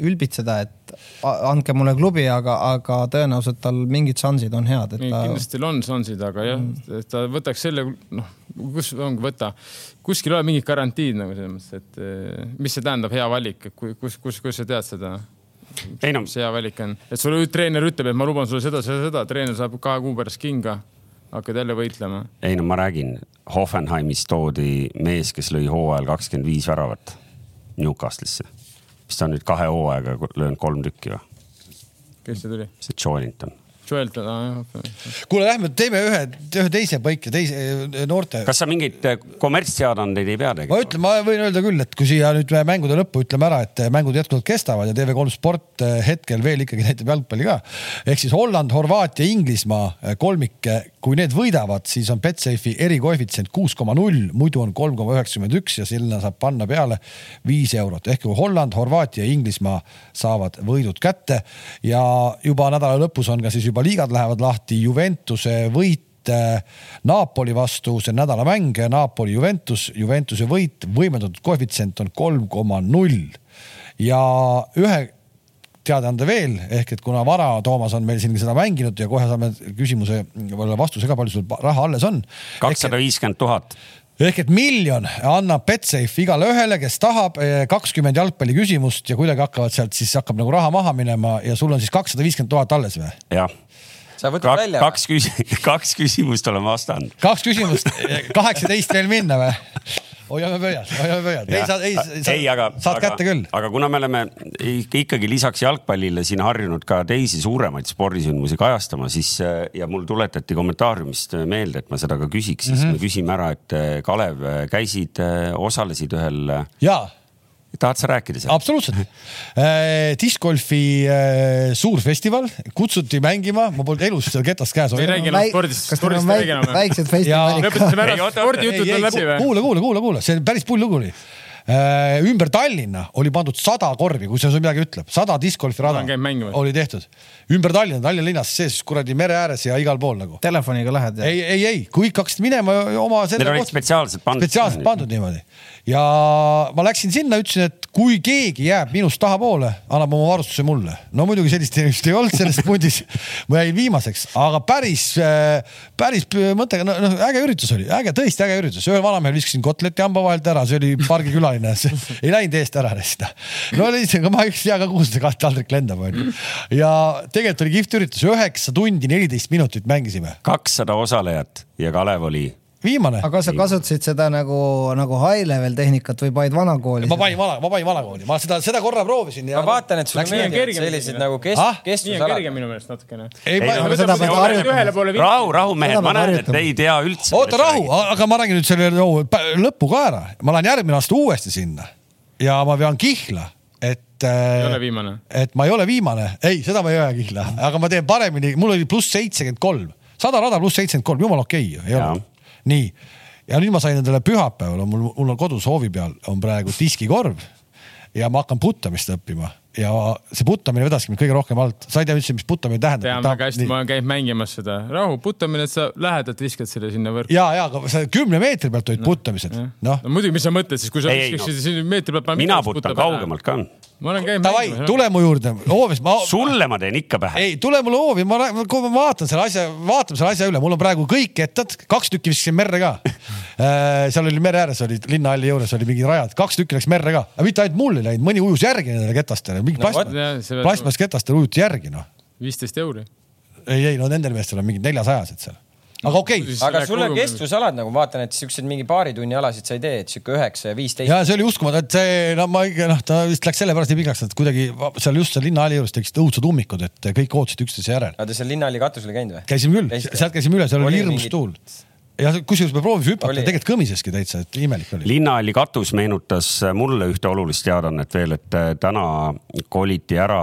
ülbitseda, et andke mulle klubi, aga, aga tõenäoliselt tal mingid šansid on head, et ta. kindlasti on šansid, aga jah mm., et ta võtaks selle, noh, kus ongi võtta, kuskil ei ole mingit garantiid nagu selles mõttes, et eh, mis see tähendab, hea valik, kus, kus, kus sa tead seda? ei no. mis hea valik on, et sulle treener ütleb, et ma luban sulle seda, seda, seda, treener saab kahe kuu pärast kinga hakkad jälle võitlema. ei no ma räägin, Hoffenheimis toodi mees, kes lõi hooajal kakskümmend viis väravat Newcastle'isse mis ta on nüüd kahe hooaega löönud kolm tükki või? kes see tuli? see Joelinton Joelton, jah. kuule, lähme teeme ühe, ühe teise põike, teise eh, noorte. kas sa mingeid eh, kommertsseadandeid ei pea tegema? ma ütlen, ma võin öelda küll, et kui siia nüüd mängude lõppu ütleme ära, et mängud jätkuvalt kestavad ja TV3 Sport eh, hetkel veel ikkagi näitab jalgpalli ka. ehk siis Holland, Horvaatia, Inglismaa kolmik, kui need võidavad, siis on Betsafe'i erikoefitsient kuus koma null, muidu on kolm koma üheksakümmend üks ja sinna saab panna peale viis eurot ehk kui Holland, Horvaatia ja Inglismaa saavad võidud kätte ja juba nädala lõpus on ka siis juba juba liigad lähevad lahti, Juventuse võit äh, Napoli vastu, see on nädala mäng, Napoli, Juventus, Juventuse võit, võimendatud koefitsient on kolm koma null. Ja ühe teadaande veel ehk et kuna vara, Toomas on meil siin seda mänginud ja kohe saame küsimuse vastuse ka, palju sul raha alles on. kakssada viiskümmend tuhat. Ehk et miljon annab Betsafe igale ühele, kes tahab eh, kakskümmend jalgpalli küsimust ja kuidagi hakkavad sealt siis hakkab nagu raha maha minema ja sul on siis kakssada viiskümmend tuhat alles või? jah sa võtad välja. kaks küsimust, kaks küsimust olen vastanud. kaks küsimust, kaheksateist veel minna või? hoiame pöial, hoiame pöial. ei, sa, ei, sa ei, aga, saad aga, kätte küll. aga kuna me oleme ikkagi lisaks jalgpallile siin harjunud ka teisi suuremaid spordisündmusi kajastama, siis ja mul tuletati kommentaariumist meelde, et ma seda ka küsiks, siis mm -hmm. me küsime ära, et Kalev, käisid, osalesid ühel. jaa tahad sa rääkida sellest? absoluutselt äh,. discgolfi äh, suur festival, kutsuti mängima, ma polnud elus seda ketast käes. ei räägi enam spordist, spordist ei räägi enam. väiksed festivalid. lõpetasime ära, spordijutud on läbi või? kuule, kuule, kuule, kuule, see päris pull lugu oli äh, ümber Tallinna oli pandud sada korvi, kui see sul midagi ütleb, sada discgolfi rada oli tehtud. ümber Tallinna, Tallinna linnas sees kuradi mere ääres ja igal pool nagu. Telefoniga lähed? ei, ei, ei, kui kõik hakkasid minema oma. Need olid spetsiaalselt pandud. spetsiaalselt pandud niimoodi ja ma läksin sinna, ütlesin, et kui keegi jääb minust tahapoole, annab oma varustuse mulle. no muidugi sellist inimest ei olnud selles pundis. ma jäin viimaseks, aga päris, päris mõttega, noh äge üritus oli, äge, tõesti äge üritus. ühel vanamehel viskasin kotleti hamba vahelt ära, see oli pargikülaline, ei läinud eest ära lihtsalt. no lihtsalt, ma ei tea ka, kuhu see kaht taldrik lendab, onju. ja tegelikult oli kihvt üritus, üheksa tundi, neliteist minutit mängisime. kakssada osalejat ja Kalev oli viimane. aga kas sa kasutasid seda nagu, nagu high level tehnikat või panid vanakooli? ma panin vana, ma panin vanakooli, ma seda, seda korra proovisin ja. ma vaatan, et sulle meeldivad sellised nagu kest- ah?, kestvusalad. nii on kergem minu meelest natukene. ei, ei, no, seda pead harjutama. rahu, rahu mehed, ma näen, et te ei tea üldse. oota, rahu, aga ma räägin nüüd selle no, lõpu ka ära. ma lähen järgmine aasta uuesti sinna ja ma vean kihla et ei ole viimane. et ma ei ole viimane, ei, seda ma ei öö kihla, aga ma teen paremini, mul oli pluss seitsekümmend kolm, sada rada pluss seitsekümmend kolm, jumala okei okay, ju, ei ole nii, ja nüüd ma sain endale pühapäeval, mul, mul on kodus hoovi peal on praegu diskikorv ja ma hakkan puttamist õppima ja see puttamine vedaski mind kõige rohkem alt. sa ei tea üldse, mis putamine tähendab? tean väga hästi, ma olen käinud mängimas seda. rahu, putamine, et sa lähedalt viskad selle sinna võrku. ja, ja, aga sa kümne meetri pealt olid no, puttamised. noh no. no muidugi, mis sa mõtled siis, kui sa viskaksid no. meetri pealt. mina putan kaugemalt ka Davai, tule mu juurde, hoovis ma. sulle ma teen ikka pähe. ei, tule mulle hoovi, ma, kui ma vaatan selle asja, vaatame selle asja üle, mul on praegu kõik kettad, kaks tükki viskasin merre ka. Äh, seal oli mere ääres olid linnahalli juures oli mingid rajad, kaks tükki läks merre ka, aga mitte ainult mul ei läinud, mõni ujus järgi nendele ketastele, mingi no, plastmass, plastmassketastele ujuti järgi noh. viisteist euri. Ei, ei no nendel meestel on mingid neljasajased seal aga okei okay.. aga sul on kestvusalad nagu vaatan, et siuksed mingi paari tunni alasid sa ei tee, et siuke üheksa ja viisteist. ja see oli uskumatu, et see no ma noh, ta vist läks sellepärast nii pikaks, et kuidagi seal just seal linnahalli juures tekkisid õudsed ummikud, et kõik ootasid üksteise järel. aga te seal linnahalli katusel ei käinud või? käisime küll, sealt käisime üle, seal oli hirmus tuul ja kusjuures me proovisime hüpata, tegelikult kõmiseski täitsa, et imelik oli. linnahalli katus meenutas mulle ühte olulist teadaannet veel, et täna koliti ära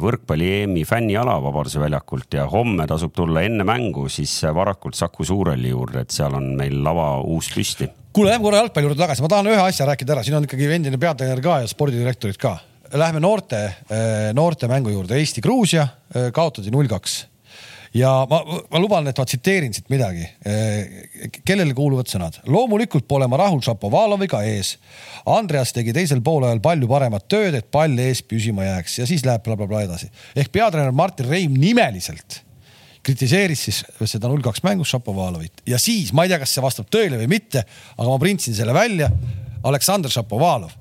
võrkpalli EM-i fänniala Vabaduse väljakult ja homme tasub tulla enne mängu siis varakult Saku Suurhalli juurde, et seal on meil lava uus püsti. kuule, lähme korra jalgpalli juurde tagasi, ma tahan ühe asja rääkida ära, siin on ikkagi endine peatreener ka ja spordidirektorid ka. Lähme noorte, äh, noorte mängu juurde, Eesti-Gruusia äh, kaotati null kaks ja ma, ma luban, et ma tsiteerin siit midagi. kellele kuuluvad sõnad? loomulikult pole ma rahul Šapovaloviga ees. Andreas tegi teisel poolajal palju paremat tööd, et pall ees püsima jääks ja siis läheb blablabla bla, bla edasi. ehk peatreener Martin Reim nimeliselt kritiseeris siis seda null kaks mängus Šapovalovit ja siis ma ei tea, kas see vastab tõele või mitte, aga ma printsin selle välja. Aleksandr Šapovalov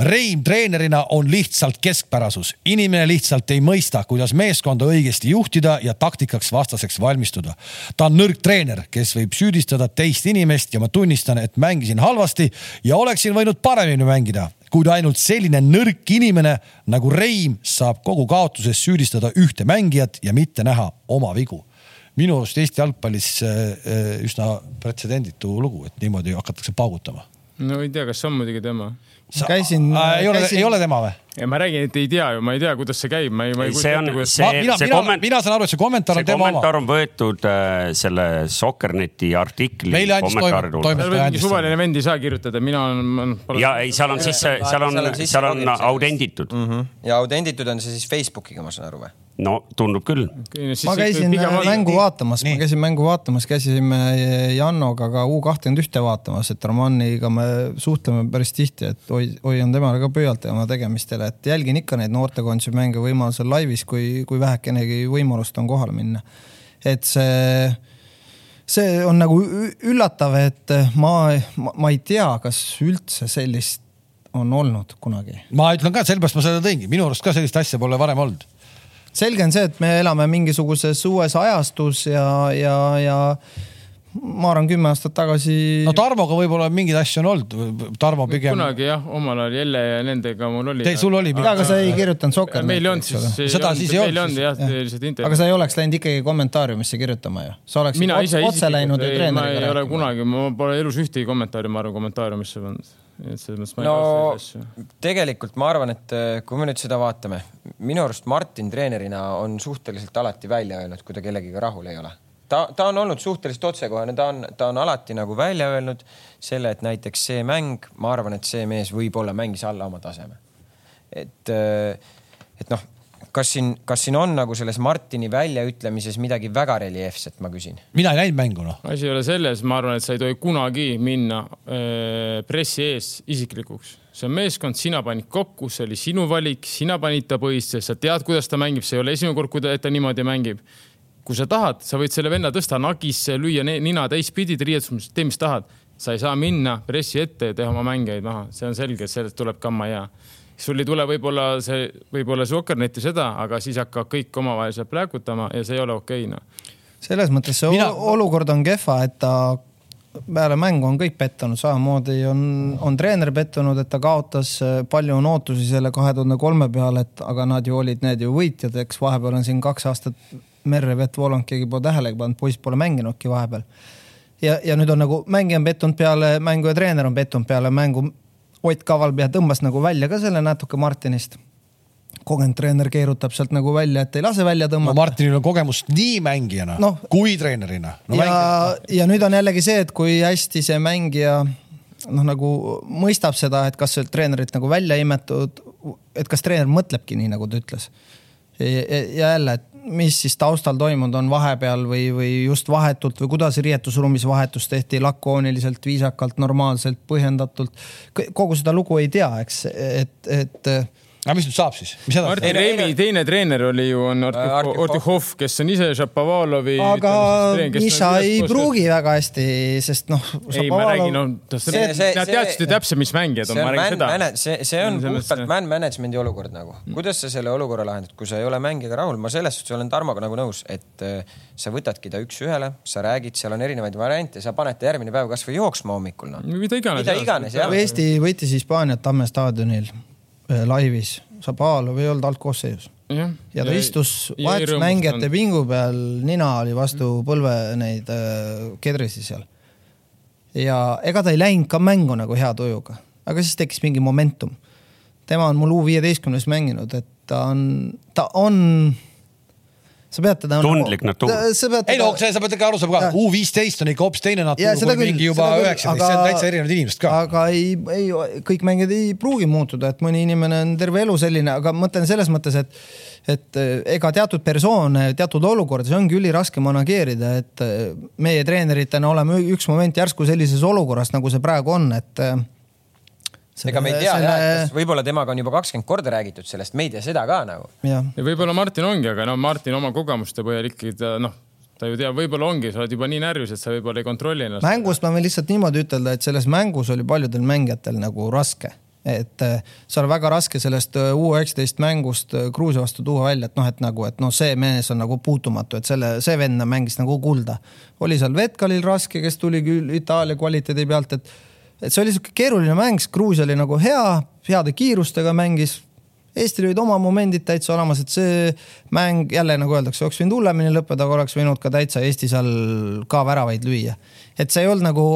Reim treenerina on lihtsalt keskpärasus. inimene lihtsalt ei mõista, kuidas meeskonda õigesti juhtida ja taktikaks vastaseks valmistuda. ta on nõrk treener, kes võib süüdistada teist inimest ja ma tunnistan, et mängisin halvasti ja oleksin võinud paremini mängida kuid ainult selline nõrk inimene nagu Reim saab kogu kaotuses süüdistada ühte mängijat ja mitte näha oma vigu. minu arust Eesti jalgpallis äh, äh, üsna pretsedenditu lugu, et niimoodi hakatakse paugutama. no ei tea, kas see on muidugi tema käisin äh,. ei ole, ei ole tema või? ja ma räägin, et ei tea ju, ma ei tea, kuidas see käib, ma ei, ma ei kujuta ette, kuidas. see, mina, mina, komment... mina saan aru, et see kommentaar on tema oma. kommentaar on võetud äh, selle Sokkerneti artikli. meile andis toimetaja. toimetaja andis. suvaline vend ei saa kirjutada, mina olen. ja ei, seal on sisse, seal on, seal on audenditud mm. -hmm. ja audenditud on see siis Facebookiga, ma saan aru või? No tundub küll. ma käisin mängu vaatamas, ma käisin mängu vaatamas, käisime Jannoga ka U kahtekümmend ühte vaatamas, et Romaniga me suhtleme päris tihti, et hoi-, hoian temale ka pöialt tema tegemistele, et jälgin ikka neid noortekoondise mänge võimalusel laivis, kui, kui vähekenegi võimalust on kohale minna. et see, see on nagu üllatav, et ma, ma, ma ei tea, kas üldse sellist on olnud kunagi. ma ütlen ka, sellepärast ma seda tõingi, minu arust ka sellist asja pole varem olnud selge on see, et me elame mingisuguses uues ajastus ja, ja, ja ma arvan, kümme aastat tagasi. no Tarmoga võib-olla mingeid asju on olnud, Tarmo pigem. kunagi jah, omal ajal Jelle ja nendega mul oli. sul oli. aga sa ei kirjutanud Soccer. meil ei olnud siis. seda siis ei olnud. jah, lihtsalt intervjuu. aga sa ei oleks läinud ikkagi kommentaariumisse kirjutama ju? sa oleksid Mina otse, otse läinud ju treeneriga rääkima. ma ei ole kunagi, ma pole elus ühtegi kommentaari, ma arvan, kommentaariumisse pannud et selles mõttes ma ei no, asju. tegelikult ma arvan, et äh, kui me nüüd seda vaatame, minu arust Martin treenerina on suhteliselt alati välja öelnud, kui ta kellegiga rahul ei ole. ta, ta on olnud suhteliselt otsekohane, ta on, ta on alati nagu välja öelnud selle, et näiteks see mäng, ma arvan, et see mees võib-olla mängis alla oma taseme. et, äh, et noh kas siin, kas siin on nagu selles Martini väljaütlemises midagi väga reljeefset, ma küsin? mina ei näinud mängu noh. asi ei ole selles, ma arvan, et sa ei tohi kunagi minna äh, pressi ees isiklikuks. see on meeskond, sina panid kokku, see oli sinu valik, sina panid ta põhisse, sa tead, kuidas ta mängib, see ei ole esimene kord, kui ta, et ta niimoodi mängib. kui sa tahad, sa võid selle venna tõsta nagisse, lüüa nina täispidi, riietuses, tee mis tahad. sa ei saa minna pressi ette ja teha oma mängijaid maha, see on selge, et sellest tuleb kamma hea sul ei tule võib-olla see, võib-olla see Okernetti seda, aga siis hakkavad kõik omavaheliselt plääkutama ja see ei ole okei okay, noh. selles mõttes see Mina... olukord on kehva, et ta peale mängu on kõik pettunud, samamoodi on, on treener pettunud, et ta kaotas, palju on ootusi selle kahe tuhande kolme peale, et aga nad ju olid need ju võitjad, eks vahepeal on siin kaks aastat merre vett voolanud, keegi pole tähelegi pannud, poiss pole mänginudki vahepeal. ja, ja nüüd on nagu mängija on pettunud peale mängu ja treener on pettunud peale mängu Ott Kavalpea tõmbas nagu välja ka selle natuke Martinist kogenud treener keerutab sealt nagu välja, et ei lase välja tõmmata. no Martinil on kogemust nii mängijana no, kui treenerina no,. ja, ja nüüd on jällegi see, et kui hästi see mängija noh, nagu mõistab seda, et kas sealt treenerit nagu välja imetud, et kas treener mõtlebki nii, nagu ta ütles. ja jälle, et mis siis taustal toimunud on vahepeal või, või just vahetult või kuidas riietusruumis vahetus tehti lakooniliselt, viisakalt, normaalselt, põhjendatult. kogu seda lugu ei tea, eks, et, et aga mis nüüd saab siis, mis edasi? Martin Reimi teine treener oli ju on Ortihov, kes on ise Šapovalovi. aga Miša ei pruugi väga hästi, sest noh. ei, ma räägin, no nad teadsid ju täpselt, mis mängijad on, ma räägin seda. see, see on puhtalt man management'i olukord nagu. kuidas sa selle olukorra lahendad, kui sa ei ole mängijaga rahul, ma selles suhtes olen Tarmoga nagu nõus, et äh, sa võtadki ta üks-ühele, sa räägid, seal on erinevaid variante, sa paned ta järgmine päev kasvõi jooksma hommikul no.. mida iganes. mida iganes jah. Eesti võitis Hispaaniat Tamme staadionil Äh, laivis, Zabalov ei olnud algkoosseisus. ja ta istus vahetusmängijate pingu peal, nina oli vastu põlve neid äh, kedrisi seal. ja ega ta ei läinud ka mängu nagu hea tujuga, aga siis tekkis mingi momentum. tema on mul U viieteistkümnes mänginud, et ta on, ta on sa pead teda. tundlik natuur. ei no see, sa pead ikka aru saama ka, U viisteist on ikka hoopis teine natuur kui mingi juba üheksateist, see on täitsa erinevad inimesed ka. aga ei, ei kõik mängijad ei pruugi muutuda, et mõni inimene on terve elu selline, aga ma mõtlen selles mõttes, et et eh, ega teatud persoone teatud olukordades ongi üliraske manageerida, et eh, meie treeneritena oleme üks moment järsku sellises olukorras, nagu see praegu on, et eh, ega me ei tea selle... jah, võib-olla temaga on juba kakskümmend korda räägitud sellest, me ei tea seda ka nagu. ja, ja võib-olla Martin ongi, aga no Martin oma kogemuste põhjal ikkagi ta noh, ta ju teab, võib-olla ongi, sa oled juba nii närvis, et sa võib-olla ei kontrolli ennast. mängust ma võin lihtsalt niimoodi ütelda, et selles mängus oli paljudel mängijatel nagu raske et äh, seal on väga raske sellest äh, U19 mängust äh, Gruusia vastu tuua välja, et noh, et nagu, et noh, see mees on nagu puutumatu, et selle, see vend mängis nagu kulda. oli seal Vetkalil raske, kes tuli küll Itaalia kvaliteedi pealt, et et see oli sihuke keeruline mäng, sest Gruusia oli nagu hea, heade kiirustega mängis. Eestil olid oma momendid täitsa olemas, et see mäng jälle nagu öeldakse, oleks võinud hullemini lõppeda, aga oleks võinud ka täitsa Eesti seal ka väravaid lüüa. et see ei olnud nagu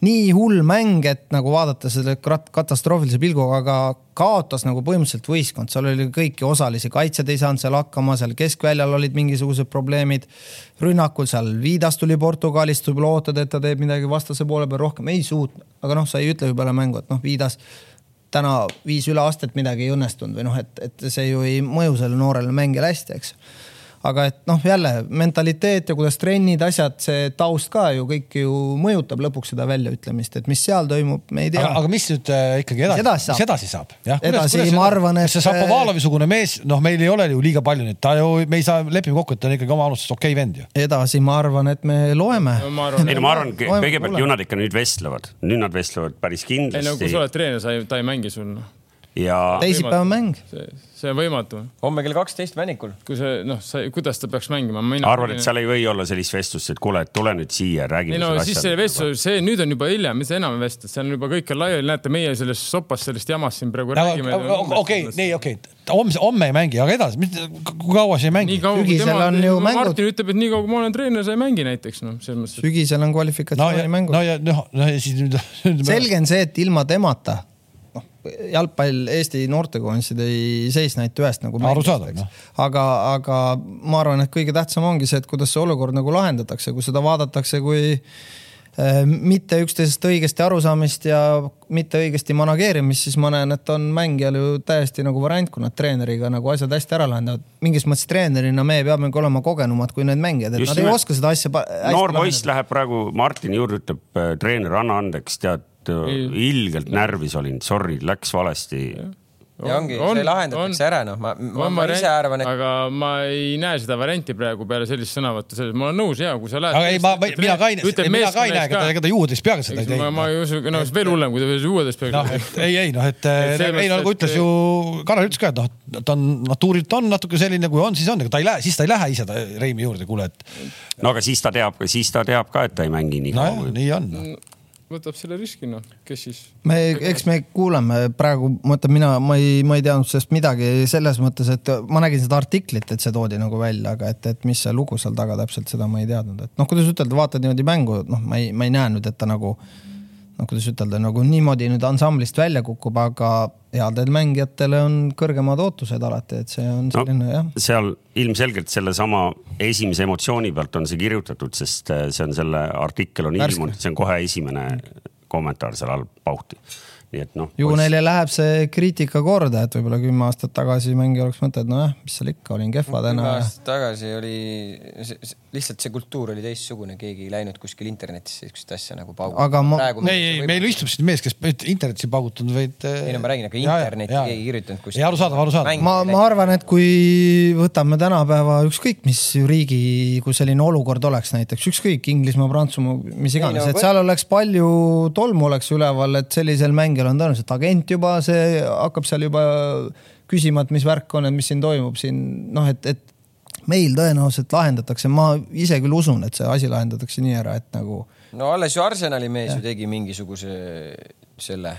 nii hull mäng, et nagu vaadata selle katastroofilise pilguga, aga kaotas nagu põhimõtteliselt võistkond, seal oli kõiki osalisi, kaitsjad ei saanud seal hakkama, seal keskväljal olid mingisugused probleemid. rünnakul seal Viidas tuli Portugalist, võib-olla ootad, et ta teeb midagi vastase poole peal rohkem, ei suutnud, aga noh, sa ei ütle ju peale mängu, et noh, Viidas täna viis üle astet midagi ei õnnestunud või noh, et, et see ju ei mõju sellele noorele mängijale hästi, eks aga et noh, jälle mentaliteet ja kuidas trennid, asjad, see taust ka ju kõik ju mõjutab lõpuks seda väljaütlemist, et mis seal toimub, me ei tea. aga mis nüüd äh, ikkagi edasi, edasi, mis edasi saab? edasi kuidas, ma arvan, et. see Šapovalovi-sugune mees, noh, meil ei ole ju liiga palju neid, ta ju, me ei saa, lepime kokku, et ta on ikkagi oma alustuseks okei okay vend ju. edasi ma arvan, et me loeme. ei no ma arvan, kõigepealt ju nad ikka nüüd vestlevad, nüüd nad vestlevad päris kindlasti. ei no kui sa oled treener, sa ei, ta ei mängi sul noh ja. teisipäeva mäng. see on võimatu. homme kell kaksteist Männikul. kui see noh, sa, kuidas ta peaks mängima? arvan, et seal ei või olla sellist vestlust, et kuule, et tule nüüd siia, räägime. ei no siis see vestlus, see nüüd on juba hilja, mis enam vestlust, see on juba kõik on laiali, näete, meie selles sopas, sellest jamast siin praegu räägime. okei, nii okei okay., homme, homme ei mängi, aga edasi, kui kaua sa ei mängi? sügisel on ju mängud. Martin ütleb, et nii kaua, kui ma olen treener, sa ei mängi näiteks noh, selles mõttes. sügisel on kvalifikatsioonimängud. no ja noh, no ja siis nüüd. selge on see, et ilma temata jalgpall Eesti noortekoondised ei seisne ainult ühest nagu. noh. aga, aga ma arvan, et kõige tähtsam ongi see, et kuidas see olukord nagu lahendatakse, kui seda vaadatakse kui mitte üksteisest õigesti arusaamist ja mitte õigesti manageerimist, siis ma näen, et on mängijal ju täiesti nagu variant, kui nad treeneriga nagu asjad hästi ära lahendavad. mingis mõttes treenerina me peamegi olema kogenumad kui need mängijad, et Just nad ei oska seda asja. noor poiss läheb praegu Martini juurde, ütleb äh, treener, anna andeks, tead ilgelt närvis olin, sorry, läks valesti ja ongi, see lahendatakse ära, noh, ma, ma, ma ise arvan, et. aga ma ei näe seda varianti praegu peale sellist sõnavõttu, ma olen nõus ja kui sa lähed. aga ei, ma, mina ka ei näe, mina ka ei näe, ega ta juudes peaga seda ei teinud. ma ei usu, no veel hullem, kui ta veel juudes peaga. noh, et ei, ei noh, et ei nagu ütles ju, Karar ütles ka, et noh, ta on natuurilt on natuke selline, kui on, siis on, ega ta ei lähe, siis ta ei lähe ise Reimi juurde, kuule, et. no aga siis ta teab, siis ta teab ka, et ta ei mängi nii kaua. nii on no võtab selle riski, noh, kes siis? me, eks me kuulame praegu, ma ütlen, mina, ma ei, ma ei teadnud sellest midagi selles mõttes, et ma nägin seda artiklit, et see toodi nagu välja, aga et, et mis see lugu seal taga täpselt, seda ma ei teadnud, et noh, kuidas ütelda, vaatad niimoodi mängu, noh, ma ei, ma ei näe nüüd, et ta nagu noh, kuidas ütelda, nagu niimoodi nüüd ansamblist välja kukub, aga headel mängijatel on kõrgemad ootused alati, et see on selline no, jah. seal ilmselgelt sellesama esimese emotsiooni pealt on see kirjutatud, sest äh, see on selle artikkel on Värske. ilmunud, see on kohe esimene kommentaar seal all pauhti nii et noh. ju poiss... neile läheb see kriitika korda, et võib-olla kümme aastat tagasi mängija oleks mõtelnud, nojah, mis seal ikka, olin kehva täna. kümme aastat tagasi oli, lihtsalt see kultuur oli teistsugune, keegi ei läinud kuskil internetis siukest asja nagu paugutama. aga ma, ei, ei, meil istub siin mees, kes internetis ei paugutanud, vaid. ei no ma räägin, aga internetti keegi ei kirjutanud kuskil. arusaadav, arusaadav. ma, ma arvan, et kui võtame tänapäeva ükskõik mis riigi, kui selline olukord oleks näiteks ükskõik Inglismaa, Prantsusmaa, mis iganes, no, et seal oleks palju tolmu oleks üleval, et sellisel mängijal on tõenäoliselt agent juba, see hakkab seal juba küsima, et mis värk on, et mis siin toimub siin noh, et, et meil tõenäoliselt lahendatakse, ma ise küll usun, et see asi lahendatakse nii ära, et nagu. no alles ju Arsenali mees ja. ju tegi mingisuguse selle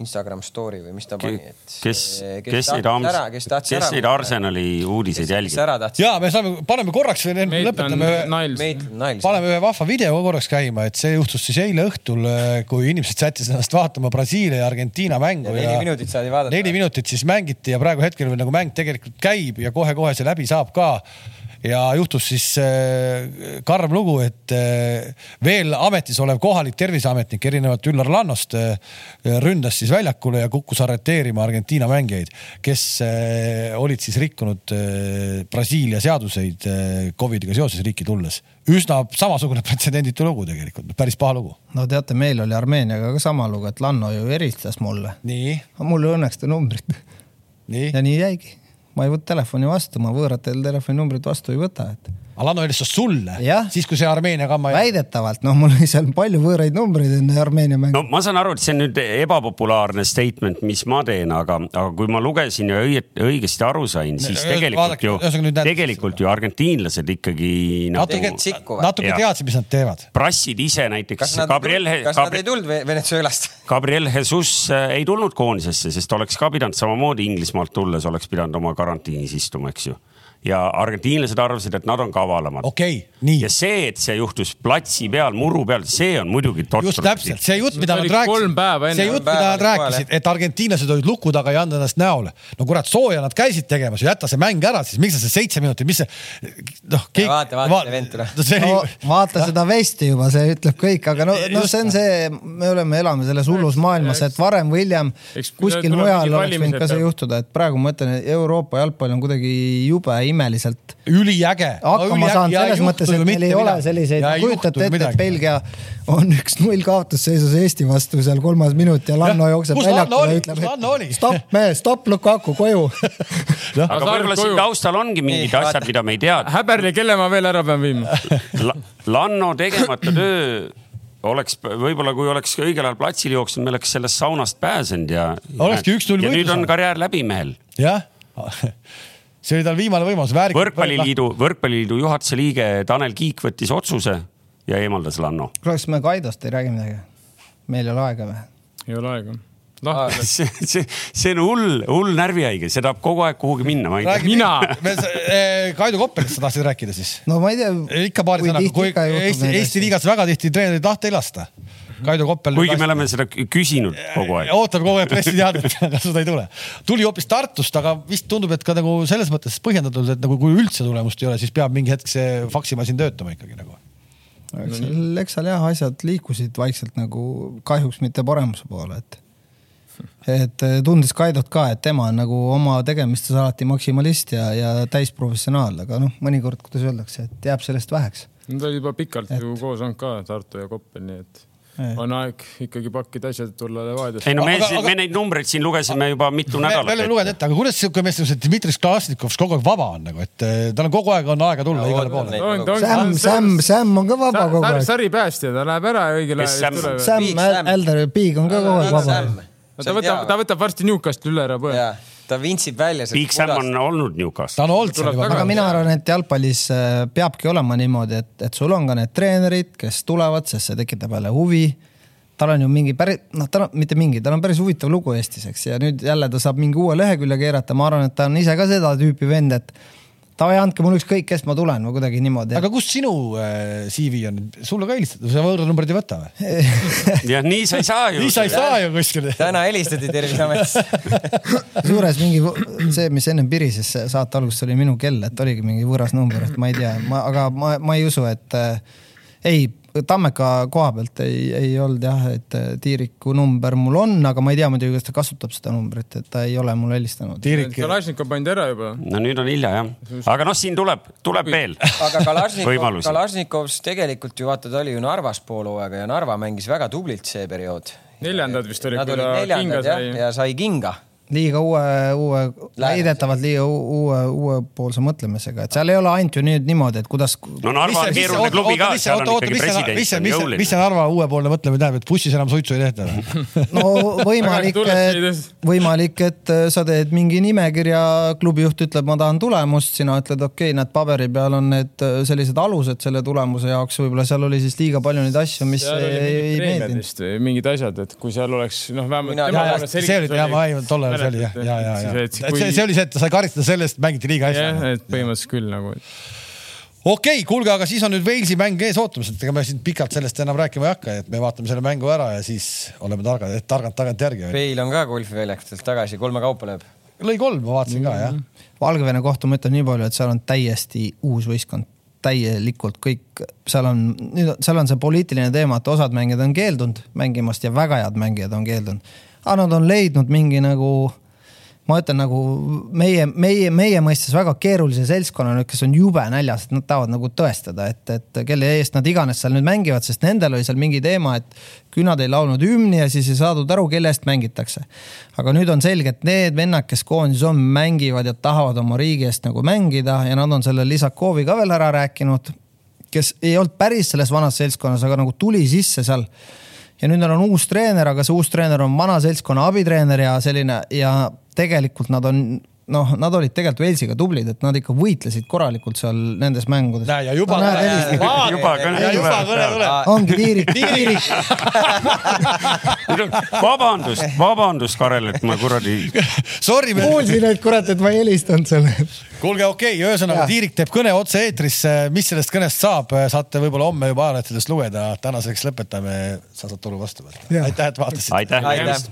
Instagram story või mis ta pani, et. kes, kes neid Ams-, kes neid Arsenali uudiseid jälgib? ja me saame, paneme korraks, lõpetame ühe, paneme ühe vahva video korraks käima, et see juhtus siis eile õhtul, kui inimesed sättisid ennast vaatama Brasiilia ja Argentiina mängu. ja neli minutit saadi vaadata. neli minutit siis mängiti ja praegu hetkel nagu mäng tegelikult käib ja kohe-kohe see läbi saab ka ja juhtus siis äh, karm lugu, et äh, veel ametis olev kohalik terviseametnik erinevalt Üllar Lannost äh, ründas siis väljakule ja kukkus arreteerima Argentiina mängijaid, kes olid siis rikkunud Brasiilia seaduseid Covidiga seoses riiki tulles. üsna samasugune pretsedenditu lugu tegelikult, päris paha lugu. no teate, meil oli Armeeniaga ka sama lugu, et Lanno ju helistas mulle. mul ei õnnestu numbrit. ja nii jäigi ma ei võta telefoni vastu, ma võõratel telefoninumbrit vastu ei võta, et Alano helistas sulle, siis kui see Armeenia kamma. väidetavalt, noh, mul oli seal palju võõraid numbreid enne Armeenia mängu. no ma saan aru, et see on nüüd ebapopulaarne statement, mis ma teen, aga, aga kui ma lugesin ja õigesti aru sain, siis tegelikult ju, tegelikult ju argentiinlased ikkagi nagu, natuke, natuke teadsid, mis nad teevad. prassid ise näiteks. kas nad, Gabriel, kas Gabri... nad ei tulnud Venezuelast? Gabriel Jesus äh, ei tulnud koondisesse, sest oleks ka pidanud samamoodi Inglismaalt tulles, oleks pidanud oma karantiinis istuma, eks ju ja argentiinlased arvasid, et nad on kavalamad. okei okay,, nii. ja see, et see juhtus platsi peal, muru peal, see on muidugi totter. just täpselt, see jutt, mida nad rääkisid, see jutt, mida nad rääkisid, et argentiinlased olid luku taga ja andnud ennast näole. no kurat, sooja nad käisid tegemas, jäta see mäng ära, siis miks sa see seitse minutit, mis see, noh. vaata, vaata vend tuleb. No, vaata seda vesti juba, see ütleb kõik, aga no, no see on see, me oleme, elame selles hullus maailmas, et varem või hiljem kuskil mujal oleks võinud ka see juhtuda, et praegu ma ütlen, Euroopa jalgpall on kuidagi jube imeliselt. üliäge. hakkama saanud selles mõttes, et meil ei ole selliseid, kujutate ette, et Belgia on üks-null kaotusseisus Eesti vastu seal kolmas minut ja Lanno jookseb väljakule ja ütleb, et stopp mees, stopp Lukaku koju aga võib-olla siin taustal ongi mingid asjad, mida me ei tea. häberli, kelle ma veel ära pean viima Lanno tegemata töö oleks võib-olla, kui oleks õigel ajal platsile jooksnud, me oleks sellest saunast pääsenud ja. olekski üks-null ja nüüd on karjäär läbi mehel. jah see oli tal viimane võimalus. võrkpalliliidu, võrkpalliliidu juhatuse liige Tanel Kiik võttis otsuse ja eemaldas Lanno. kuule, kas me Kaidost ei räägi midagi? meil ei ole aega või? ei ole aega noh, see, see, see on hull, hull närvihaige, see tahab kogu aeg kuhugi minna, ma ei tea. mina eh, Kaido Koppelist sa tahtsid rääkida siis? no ma ei tea. ikka paari sõnaga, kui Eesti, Eesti liigas väga tihti treenerid lahti ei lasta Kaido Koppel. kuigi me oleme seda küsinud kogu aeg. ootab kogu aeg pressiteadet, aga seda ei tule. tuli hoopis Tartust, aga vist tundub, et ka nagu selles mõttes põhjendatud, et nagu kui üldse tulemust ei ole, siis peab mingi hetk see faksimasin töötama ikkagi nagu. eks seal, eks seal jah, asjad liikusid vaikselt nagu kahjuks mitte paremuse poole, et et tundes Kaidot ka, et tema on nagu oma tegemistes alati maksimalist ja, ja täisprofessionaal, aga noh, mõnikord, kuidas öeldakse, et jääb sellest väheks. Nad olid juba pikalt et... ju koos olnud ka, Tartu ja Koppel, nii et on aeg ikkagi pakkida asjad, tulla Levadiasse. ei no me, aga, me neid numbreid siin lugesime juba mitu me, nädalat. me oleme lugenud ette, aga kuidas siuke mees nagu see Dmitri Klasnikov kogu aeg vaba on nagu, et eh, tal on kogu aeg on aega tulla igale poole. Sam, Sam, Sam on ka vaba kogu aeg. saripäästja, ta läheb ära õigel ajal. Sam Elder, Big on ka kogu aeg vaba. Ta võtab, ta võtab varsti Newcastle üle ära põe ta vintsib välja. Big Sam on olnud Newcastle. ta on olnud seal juba. aga mina arvan, et jalgpallis äh, peabki olema niimoodi, et, et sul on ka need treenerid, kes tulevad, sest see tekitab jälle huvi tal on ju mingi päris, noh, tal on mitte mingi, tal on päris huvitav lugu Eestis, eks, ja nüüd jälle ta saab mingi uue lehekülje keerata, ma arvan, et ta on ise ka seda tüüpi vend, et davai, andke mulle ükskõik, kes ma tulen või kuidagi niimoodi. aga kus sinu äh, CV on, sulle ka helistatud, sa võõrnumbrit ei võta või jah, nii sa ei saa ju. nii sa ei saa ju kuskil. täna helistati Terviseametisse kusjuures mingi see, mis ennem pirises saate alguses oli minu kell, et oligi mingi võõras number, et ma ei tea, ma, aga ma, ma ei usu, et äh, ei, Tammeka koha pealt ei, ei olnud jah, et äh, Tiiriku number mul on, aga ma ei tea muidugi, kas ta kasutab seda numbrit, et ta ei ole mulle helistanud. Tiirik. Kalašnikov pandi ära juba. no nüüd on hilja jah, aga noh, siin tuleb, tuleb veel. aga Kalašnikov, Kalašnikovs tegelikult ju vaata, ta oli ju Narvas pool hooaega ja Narva mängis väga tublilt see periood. neljandad vist olid. Nad olid neljandad jah, ja sai kinga liiga uue, uue, väidetavalt liiga uue, uuepoolse mõtlemisega, et seal ei ole ainult ju nüüd niimoodi, et kuidas. no Narva on keeruline klubi ka, seal on ikkagi president. mis see, mis see, mis see Narva uuepoolne mõtlemine tähendab, et bussis enam suitsu ei tehta või? no võimalik, võimalik, et äh, sa teed mingi nimekirja, klubi juht ütleb, ma tahan tulemust, sina ütled, okei okay,, näed paberi peal on need äh, sellised alused selle tulemuse jaoks, võib-olla seal oli siis liiga palju neid asju, mis seal ei, ei meeldinud. mingid asjad, et kui seal oleks noh, vähemalt. see oli, jah, ma ei, tollal see oli jah, ja, ja, ja. Kui... see, see oli see, et ta sai karistada selle eest, mängiti liiga hästi. jah, et põhimõtteliselt küll nagu. okei okay,, kuulge, aga siis on nüüd Walesi mäng ees ootamas, et ega me siin pikalt sellest enam rääkima ei hakka, et me vaatame selle mängu ära ja siis oleme targad, targad tagantjärgi. Veil on ka golfiväljakutelt tagasi, kolme kaupa lööb. lõi kolm, ma vaatasin ka jah. Valgevene kohta ma ütlen nii palju, et seal on täiesti uus võistkond täielikult kõik, seal on, seal on see poliitiline teema, et osad mängijad on keeldunud mängimast ja väga head mängijad on keeldunud aga nad on leidnud mingi nagu ma ütlen nagu meie, meie, meie mõistes väga keerulise seltskonna, kes on jube näljas, et nad tahavad nagu tõestada, et, et kelle eest nad iganes seal nüüd mängivad, sest nendel oli seal mingi teema, et kui nad ei laulnud hümni ja siis ei saadud aru, kelle eest mängitakse. aga nüüd on selge, et need vennad, kes koondises on, mängivad ja tahavad oma riigi eest nagu mängida ja nad on selle Lisakovi ka veel ära rääkinud, kes ei olnud päris selles vanas seltskonnas, aga nagu tuli sisse seal ja nüüd neil on uus treener, aga see uus treener on vana seltskonna abitreener ja selline ja tegelikult nad on noh, nad olid tegelikult Walesiga tublid, et nad ikka võitlesid korralikult seal nendes mängudes. näe ja juba no,. juba kõne tuleb. ongi tiirik, tiirik vabandust, vabandust, Karel, et ma kuradi. Sorry. kuulsin, et kurat, et ma ei helistanud sulle kuulge, okei okay,, ühesõnaga Tiirik teeb kõne otse-eetrisse, mis sellest kõnest saab, saate võib-olla homme juba ajalehtedest lugeda. tänaseks lõpetame, sa saad turu vastu võtta. aitäh, et vaatasite. aitäh, aitäh..